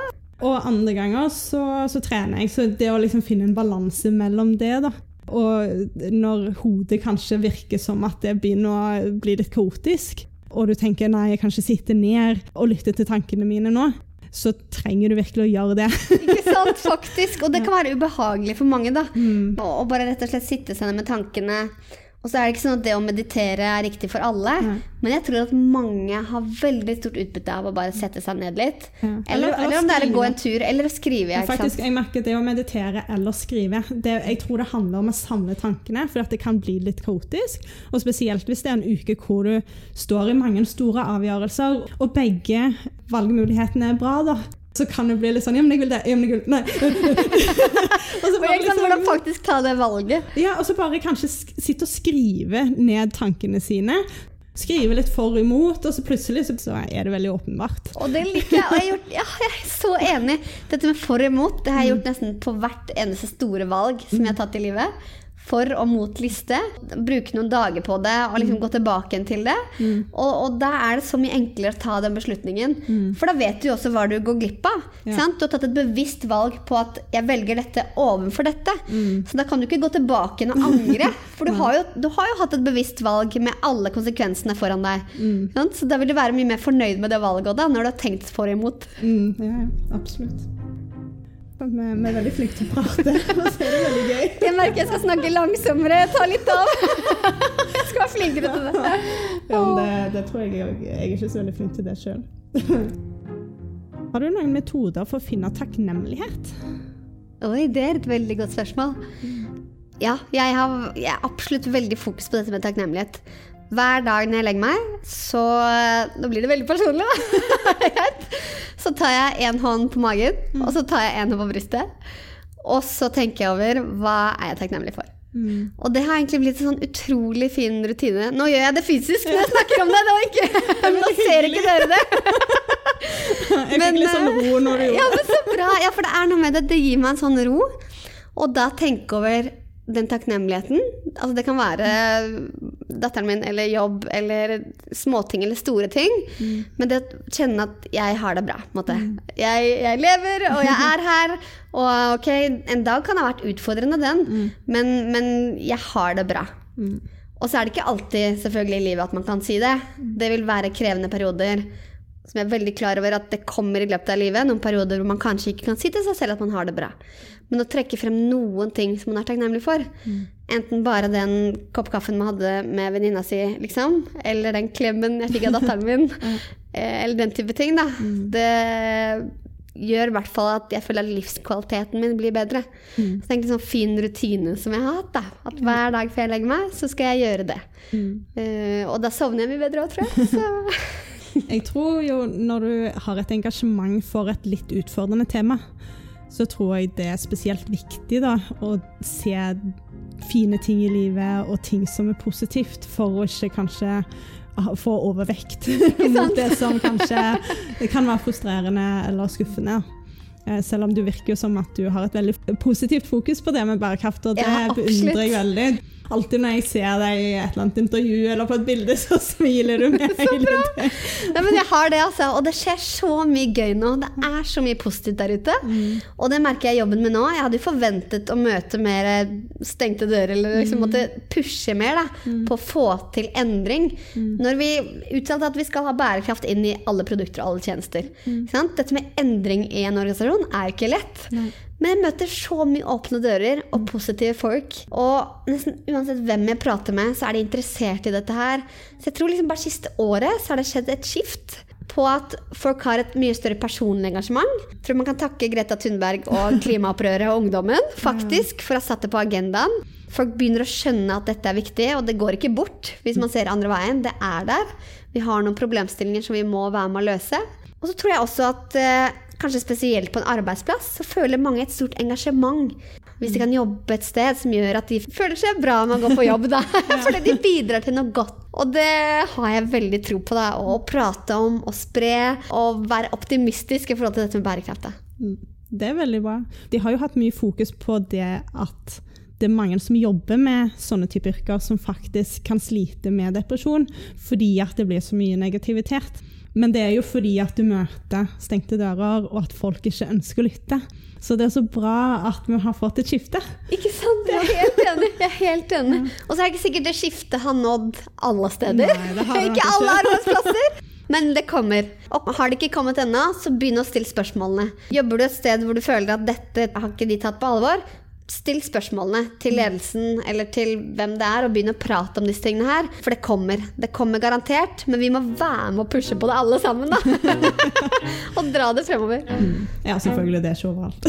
Og andre ganger så, så trener jeg. Så det å liksom finne en balanse mellom det, da. Og når hodet kanskje virker som at det begynner å bli litt kaotisk, og du tenker nei, jeg kan ikke sitte ned og lytte til tankene mine nå, så trenger du virkelig å gjøre det. Ikke sant, faktisk. Og det kan være ubehagelig for mange, da. Mm. Og bare rett og slett sitte seg ned med tankene. Og så er det ikke sånn at det å meditere er riktig for alle, mm. men jeg tror at mange har veldig stort utbytte av å bare sette seg ned litt. Ja. Eller, eller, eller, om det er å gå en tur, eller å skrive. Ja, faktisk, jeg merker det å meditere eller skrive, det, jeg tror det handler om å samle tankene, for det kan bli litt kaotisk. Og spesielt hvis det er en uke hvor du står i mange store avgjørelser, og begge valgmulighetene er bra, da så kan det bli litt sånn Ja, men jeg vil det. Ja, men jeg vil Nei. og så bare liksom, Hvordan faktisk ta det valget. Ja, og så bare kanskje sitte og skrive ned tankene sine. Skrive litt for og imot, og så plutselig så, er det veldig åpenbart. Og det liker jeg. Og jeg, gjort, ja, jeg er så enig. Dette med for og imot det har jeg gjort nesten på hvert eneste store valg som jeg har tatt i livet for og mot liste. Bruke noen dager på det og liksom mm. gå tilbake til det. Mm. Og, og, da er det så mye enklere å ta den beslutningen. Mm. For da vet du jo også hva du går glipp av. Ja. Du har tatt et bevisst valg på at 'jeg velger dette overfor dette'. Mm. Så da kan du ikke gå tilbake og angre. For du har, jo, du har, jo, hatt et bevisst valg med alle konsekvensene foran deg. Mm. Så da vil du være mye mer fornøyd med det valget da, når du har tenkt for og imot. Mm, ja, absolutt. Vi, vi, er veldig flinke til å prate, og så er det veldig gøy. Jeg merker jeg skal snakke langsommere. Ta litt av. Jeg skal være flinkere til det. Ja, men det, det tror jeg jeg, jeg er ikke så veldig flink til det sjøl. Har du noen metoder for å finne takknemlighet? Oi, det er et veldig godt spørsmål. Ja, jeg har, jeg har absolutt veldig fokus på dette med takknemlighet. Hver dag når jeg legger meg, så Nå blir det veldig personlig, da. så tar jeg én hånd på magen, og så tar jeg én hånd på brystet. Og så tenker jeg over hva er jeg takknemlig for. Mm. Og det har egentlig blitt en sånn utrolig fin rutine. Nå gjør jeg det fysisk når jeg snakker om det, nå, ikke, nå ser ikke dere det. jeg fikk litt sånn ro når du gjorde det. Ja, men så bra. Ja, for det er noe med det. Det gir meg en sånn ro. Og da tenke over den takknemligheten. Altså det kan være datteren min eller jobb eller småting eller store ting. Mm. Men det å kjenne at jeg har det bra. Mm. Jeg, jeg, lever, og jeg er her. Og ok, en dag kan ha vært utfordrende, den, mm. men, men, jeg har det bra. Mm. Og så er det ikke alltid selvfølgelig i livet at man kan si det. Det vil være krevende perioder som jeg er veldig klar over at det kommer i løpet av livet. Noen perioder hvor man kanskje ikke kan si til seg selv at man har det bra. Men å trekke frem noen ting som man er takknemlig for, mm. enten bare den kopp kaffen man hadde med venninna si, liksom, eller den klemmen jeg fikk av datteren min, eh, eller den type ting, da, mm. det gjør i hvert fall at jeg føler at livskvaliteten min blir bedre. Mm. Så tenk en sånn fin rutine som jeg har hatt. da, At hver dag før jeg legger meg, så skal jeg gjøre det. Mm. Uh, og da sovner jeg mye bedre òg, tror jeg. Så. jeg tror jo når du har et engasjement for et litt utfordrende tema, så tror jeg det er spesielt viktig da, å se fine ting i livet og ting som er positivt, for å ikke kanskje få overvekt mot det som kanskje kan være frustrerende eller skuffende. Eh, selv om du virker som at du har et veldig positivt fokus på det med bærekraft, og det ja, beundrer jeg veldig. Alltid når jeg ser deg i et eller annet intervju eller på et bilde, så smiler du med hele tiden. Nei, men jeg har det, altså. Og det skjer så mye gøy nå. Det er så mye positivt der ute. Mm. Og det merker jeg jobben min nå. Jeg hadde jo forventet å møte mer stengte dører, eller liksom mm. måtte pushe mer da, mm. på å få til endring. Mm. Når vi uttalte at vi skal ha bærekraft inn i alle produkter og alle tjenester. Mm. Dette med endring i en organisasjon er ikke lett. Nei. Men jeg møter så mye åpne dører og positive folk. Og nesten uansett hvem jeg prater med, så er de interessert i dette her. Så jeg tror liksom bare siste året så har det skjedd et skift på at folk har et mye større personlig engasjement. Jeg tror man kan takke Greta Thunberg og klimaopprøret og ungdommen faktisk for å ha satt det på agendaen. Folk begynner å skjønne at dette er viktig, og det går ikke bort hvis man ser andre veien. Det er der. Vi har noen problemstillinger som vi må være med å løse. Og så tror jeg også at eh, kanskje spesielt på en arbeidsplass, så føler mange et stort engasjement. Hvis de kan jobbe et sted som gjør at de føler seg bra med å gå på jobb. Da. Fordi de bidrar til noe godt. Og det har jeg veldig tro på. Da. Å prate om og spre og være optimistisk i forhold til dette med bærekraft. Mm. Det er veldig bra. De har jo hatt mye fokus på det at det er mange som jobber med sånne typer yrker, som faktisk kan slite med depresjon fordi at det blir så mye negativitet. Men det er jo fordi at du møter stengte dører, og at folk ikke ønsker å lytte. Så det er så bra at vi har fått et skifte. Ikke sant? Jeg er helt enig. Jeg er helt enig. Og så er det ikke sikkert det skiftet har nådd alle steder. Nei, ikke alle arbeidsplasser. Men det kommer. Og har det ikke kommet ennå, så begynn å stille spørsmålene. Jobber du et sted hvor du føler at dette har ikke de tatt på alvor, Still spørsmålene til ledelsen eller til hvem det er, og begynn å prate om disse tingene her. For det kommer. Det kommer garantert. Men vi må være med å pushe på det alle sammen, da. og dra det fremover. Mm. Ja, selvfølgelig. Det er ikke overalt.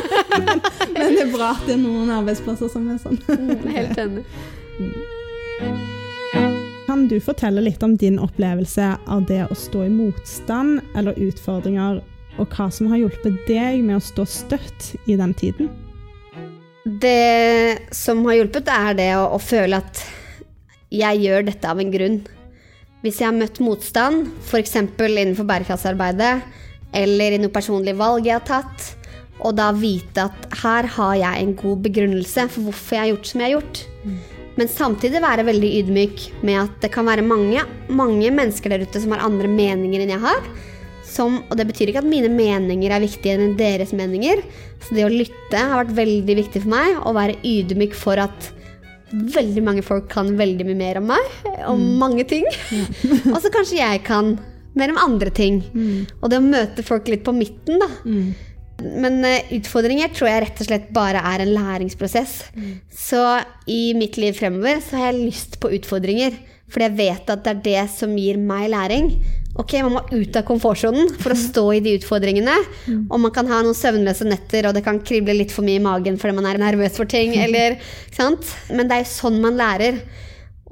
men det er bra at det er noen arbeidsplasser som er sånn. Mm, helt enig. Kan du fortelle litt om din opplevelse av det å stå i motstand eller utfordringer, og hva som har hjulpet deg med å stå støtt i den tiden? Det som har hjulpet, er det å, å, føle at jeg gjør dette av en grunn. Hvis jeg har møtt motstand, f.eks. innenfor bærekraftsarbeidet, eller i noe personlig valg jeg har tatt, og da vite at her har jeg en god begrunnelse for hvorfor jeg har gjort som jeg har gjort. Men samtidig være veldig ydmyk med at det kan være mange, mange mennesker der ute som har andre meninger enn jeg har som Og det betyr ikke at mine meninger er viktigere enn deres meninger. Så det å lytte har vært veldig viktig for meg. Å være ydmyk for at veldig mange folk kan veldig mye mer om meg. Om mm. mange ting. Ja. og så kanskje jeg kan mer om andre ting. Mm. Og det å møte folk litt på midten, da. Mm. Men uh, utfordringer tror jeg rett og slett bare er en læringsprosess. Mm. Så i mitt liv fremover så har jeg lyst på utfordringer. Fordi jeg vet at det er det som gir meg læring. Ok, Man må ut av komfortsonen for å stå i de utfordringene. Mm. Og man kan ha noen søvnløse netter, og det kan krible litt for mye i magen fordi man er nervøs for ting. Eller, Men det er jo sånn man lærer.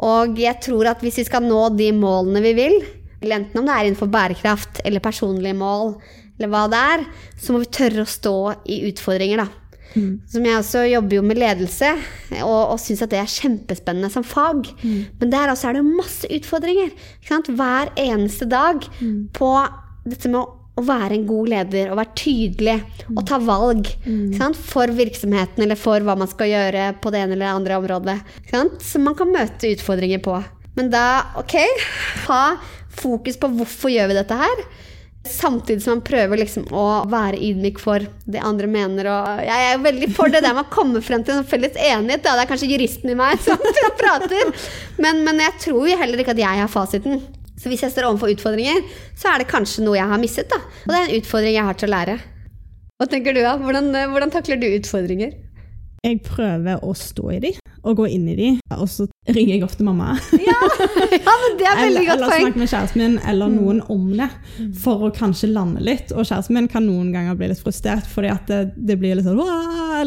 Og jeg tror at hvis vi skal nå de målene vi vil, enten om det er innenfor bærekraft eller personlige mål, eller hva det er, så må vi tørre å stå i utfordringer, da. Mm. Som jeg også jobber jo med ledelse, og, og syns at det er kjempespennende som fag. Mm. Men der også er det masse utfordringer. Hver eneste dag mm. på dette med å, å være en god leder og være tydelig og ta valg mm. for virksomheten eller for hva man skal gjøre på det ene eller det andre området. Som man kan møte utfordringer på. Men da, ok, ha fokus på hvorfor gjør vi dette her. Samtidig som man prøver liksom å være ydmyk for det andre mener. Og jeg er veldig for det der med å komme frem til en felles enighet. Det er kanskje juristen i meg som prater. Men, men, jeg tror heller ikke at jeg har fasiten. Så hvis jeg står overfor utfordringer, så er det kanskje noe jeg har mistet. Da. Og det er en utfordring jeg har til å lære. Hva tenker du, da? Hvordan, hvordan takler du utfordringer? Jeg prøver å stå i de, og gå inn i de, og så ringer jeg ofte mamma. Ja, ja men det er veldig eller, godt eller poeng. Eller snakke med kjæresten min eller mm. noen om det, for å kanskje lande litt. Og kjæresten min kan noen ganger bli litt frustrert, fordi at det, det blir litt sånn,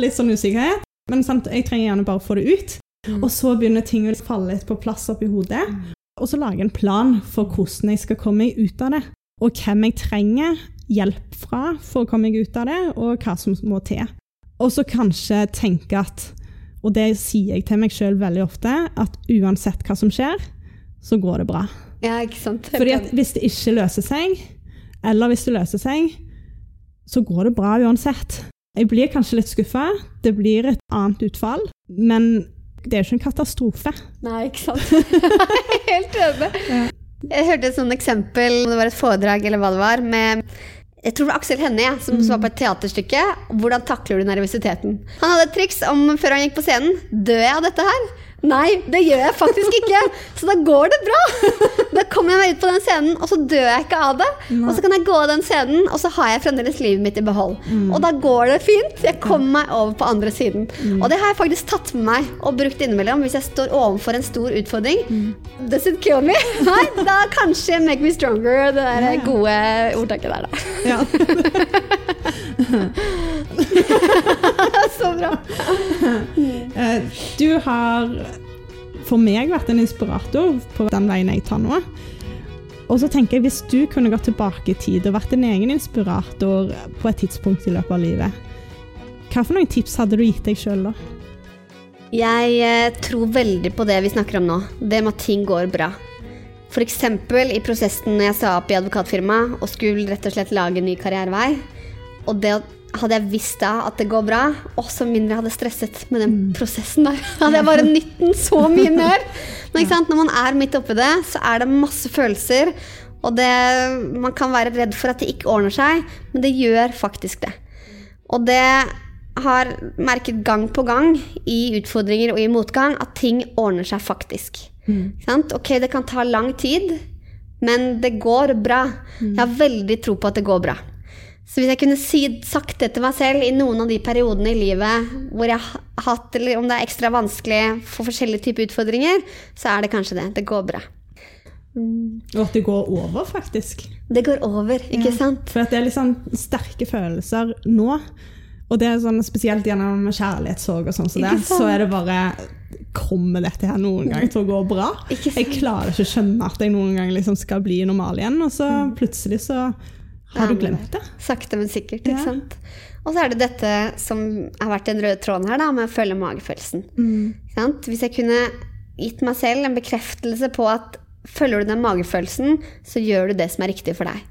litt sånn usikkerhet. Men sant, jeg trenger gjerne bare å få det ut. Mm. Og så begynner ting å falle litt på plass oppi hodet. Mm. Og så lage en plan for hvordan jeg skal komme meg ut av det. Og hvem jeg trenger hjelp fra for å komme meg ut av det, og hva som må til. Og så kanskje tenke at, og det sier jeg til meg sjøl veldig ofte, at uansett hva som skjer, så går det bra. Ja, ikke sant? Fordi at hvis det ikke løser seg, eller hvis det løser seg, så går det bra uansett. Jeg blir kanskje litt skuffa, det blir et annet utfall, men det er jo ikke en katastrofe. Nei, ikke sant. Helt enig. Ja. Jeg hørte et sånt eksempel, om det var et foredrag eller hva det var, med jeg tror det var Aksel Hennie som, var på et teaterstykke. Hvordan takler du nervøsiteten? Han hadde et triks om før han gikk på scenen. Dør jeg av dette her? Nei, det gjør jeg faktisk ikke. Så da går det bra. Da kommer jeg meg ut på den scenen, og så dør jeg ikke av det. Og så kan jeg gå av den scenen, og så har jeg fremdeles livet mitt i behold. Og da går det fint. Jeg kommer meg over på andre siden. Og det har jeg faktisk tatt med meg og brukt innimellom hvis jeg står overfor en stor utfordring. Does it kill me? Nei, da kanskje make me stronger, det der gode ordtaket der, da. Ja. Så bra. Eh, Du har for meg vært en inspirator på den veien jeg tar nå. Og så tenker jeg, Hvis du kunne gått tilbake i tid og vært din egen inspirator på et tidspunkt i løpet av livet, hva for noen tips hadde du gitt deg sjøl da? Jeg eh, tror veldig på det vi snakker om nå. Det med at ting går bra. F.eks. i prosessen når jeg sa opp i advokatfirmaet og skulle rett og slett lage en ny karrierevei. Og det at- hadde jeg visst da at det går bra, også mindre jeg hadde stresset med den prosessen der. Hadde jeg bare nytt den så mye mer. Men når man er midt oppi det, så er det masse følelser. Og det, man kan være redd for at det ikke ordner seg, men det gjør faktisk det. Og det har merket gang på gang i utfordringer og i motgang at ting ordner seg faktisk. Mm. Sant? Ok, det kan ta lang tid, men det går bra. Jeg har veldig tro på at det går bra. Så hvis jeg kunne si, sagt det til meg selv i noen av de periodene i livet hvor jeg har hatt, eller om det er ekstra vanskelig for forskjellige typer utfordringer, så er det kanskje det. Det går bra. Og at det går over, faktisk. Det går over, ikke Ja. sant? For at det er litt sånn sterke følelser nå. Og det er sånn spesielt gjennom kjærlighetssorg og sånn som det, så er det bare Kommer dette her noen gang til å gå bra? Jeg klarer ikke å skjønne at jeg noen gang liksom skal bli normal igjen, og så plutselig så har du glemt det. Sakte, men sikkert. Ja. ikke sant? Og så er det dette som har vært den røde tråden her, da, med å følge magefølelsen. Mm. sant? Hvis jeg kunne gitt meg selv en bekreftelse på at følger du den magefølelsen, så gjør du det som er riktig for deg.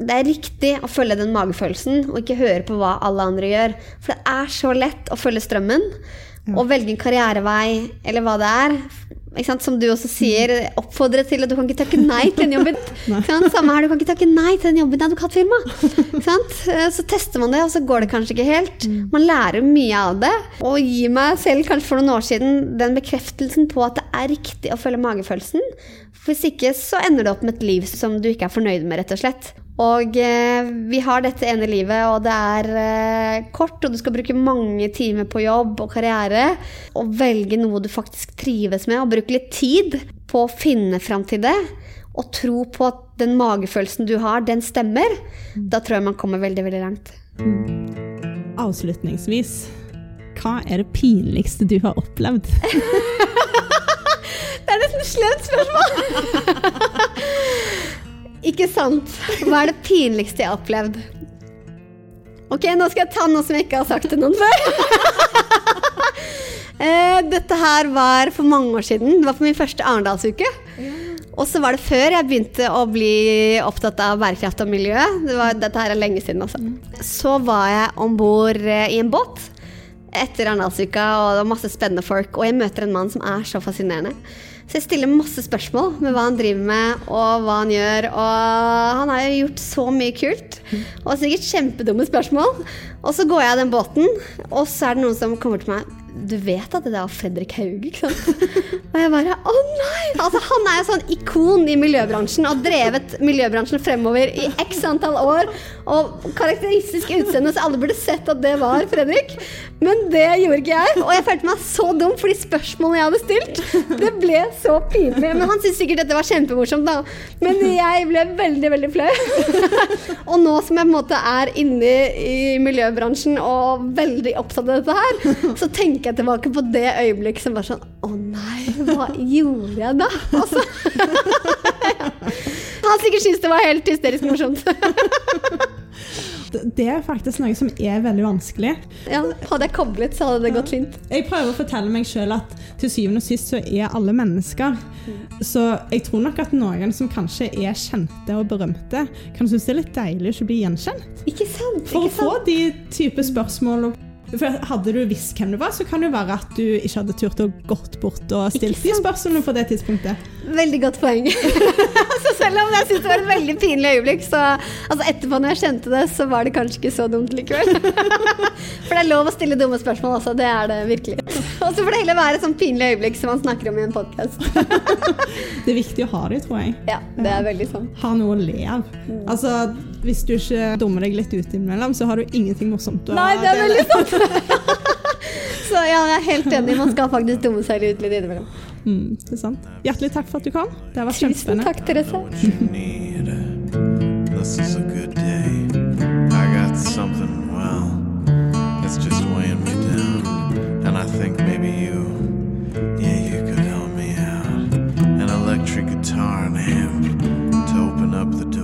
Det er riktig å følge den magefølelsen og ikke høre på hva alle andre gjør. For det er så lett å følge strømmen og velge en karrierevei eller hva det er. Ikke sant? Som du også sier, oppfordre til at du kan ikke takke nei til en jobb. Samme her, du kan ikke takke nei til den jobben i advokatfirmaet. Eh, Så tester man det, og så går det kanskje ikke helt. Man lærer mye av det. Og gi meg selv kanskje for noen år siden den bekreftelsen på at det er riktig å følge magefølelsen. Hvis ikke så ender det opp med et liv som du ikke er fornøyd med, rett og slett. Og eh, vi har dette ene livet, og det er eh, kort, og du skal bruke mange timer på jobb og karriere. Og velge noe du faktisk trives med, og bruke litt tid på å finne fram til det. Og tro på at den magefølelsen du har, den stemmer. Da tror jeg man kommer veldig, veldig langt. Avslutningsvis, hva er det pinligste du har opplevd? Det er nesten slemt spørsmål! Ikke sant? Hva er det pinligste jeg har opplevd? Ok, nå skal jeg ta noe som jeg ikke har sagt til noen før. Eh, Dette her var for mange år siden. Det var på min første Arendalsuke. Og så var det før jeg begynte å bli opptatt av bærekraft og miljø. Det var, dette her er lenge siden, altså. Så var jeg om bord i en båt etter Arendalsuka, og det var masse spennende folk. Og jeg møter en mann som er så fascinerende. Så jeg stiller masse spørsmål med hva han driver med, og hva han gjør. Og han har jo gjort så mye kult. Og sikkert kjempedumme spørsmål. Og så går jeg av den båten, og så er det noen som kommer til meg. Du vet at det er Fredrik Haug, ikke sant? Og jeg bare Å nei! Altså, han er jo sånn ikon i miljøbransjen og har drevet miljøbransjen fremover i x antall år. Og karakteristisk utseende, så alle burde sett at det var Fredrik. Men det gjorde ikke jeg. Og jeg følte meg så dum for de spørsmålene jeg hadde stilt. Det ble så pinlig. Men han syntes sikkert dette var kjempemorsomt, da. Men jeg ble veldig, veldig flau. og nå som jeg på en måte er inne i miljøbransjen og veldig opptatt av dette her, så tenker jeg tilbake på det øyeblikket som var sånn Å nei, hva gjorde jeg da? Altså. Han sikkert syntes det var helt hysterisk morsomt. Det det er faktisk noe som er veldig vanskelig. Ja, hadde jeg koblet, så hadde det gått fint. Jeg prøver å fortelle meg sjøl at til syvende og sist så er alle mennesker. Så jeg tror nok at noen som kanskje er kjente og berømte, kan synes det er litt deilig å ikke bli gjenkjent. Ikke sant? For å få de type spørsmål. For Hadde du visst hvem du var, så kan det være at du ikke hadde turt å gått bort og stilt de spørsmålene på det tidspunktet. Veldig godt poeng. så selv om jeg syntes det var et veldig pinlig øyeblikk, så altså etterpå når jeg kjente det, så var det kanskje ikke så dumt likevel. For det er lov å stille dumme spørsmål altså. det er det virkelig. Og så får det heller være et sånn pinlig øyeblikk som man snakker om i en podkast. Det er viktig å ha det, tror jeg. Ja, det er veldig sånn. Ha noe å le av. Altså, hvis du ikke dummer deg litt ut innimellom, så har du ingenting morsomt å Nei, det er veldig sant! så ja, jeg er helt enig. Man skal faktisk dumme seg litt ut litt innimellom. Mm, det er sant. Hjertelig takk for at du kom. Det har vært Tusen takk, Therese. This is a good day. I got something, well, it's just weighing me down. And I think maybe you, yeah, you could help me out. An electric guitar and amp to open up the door.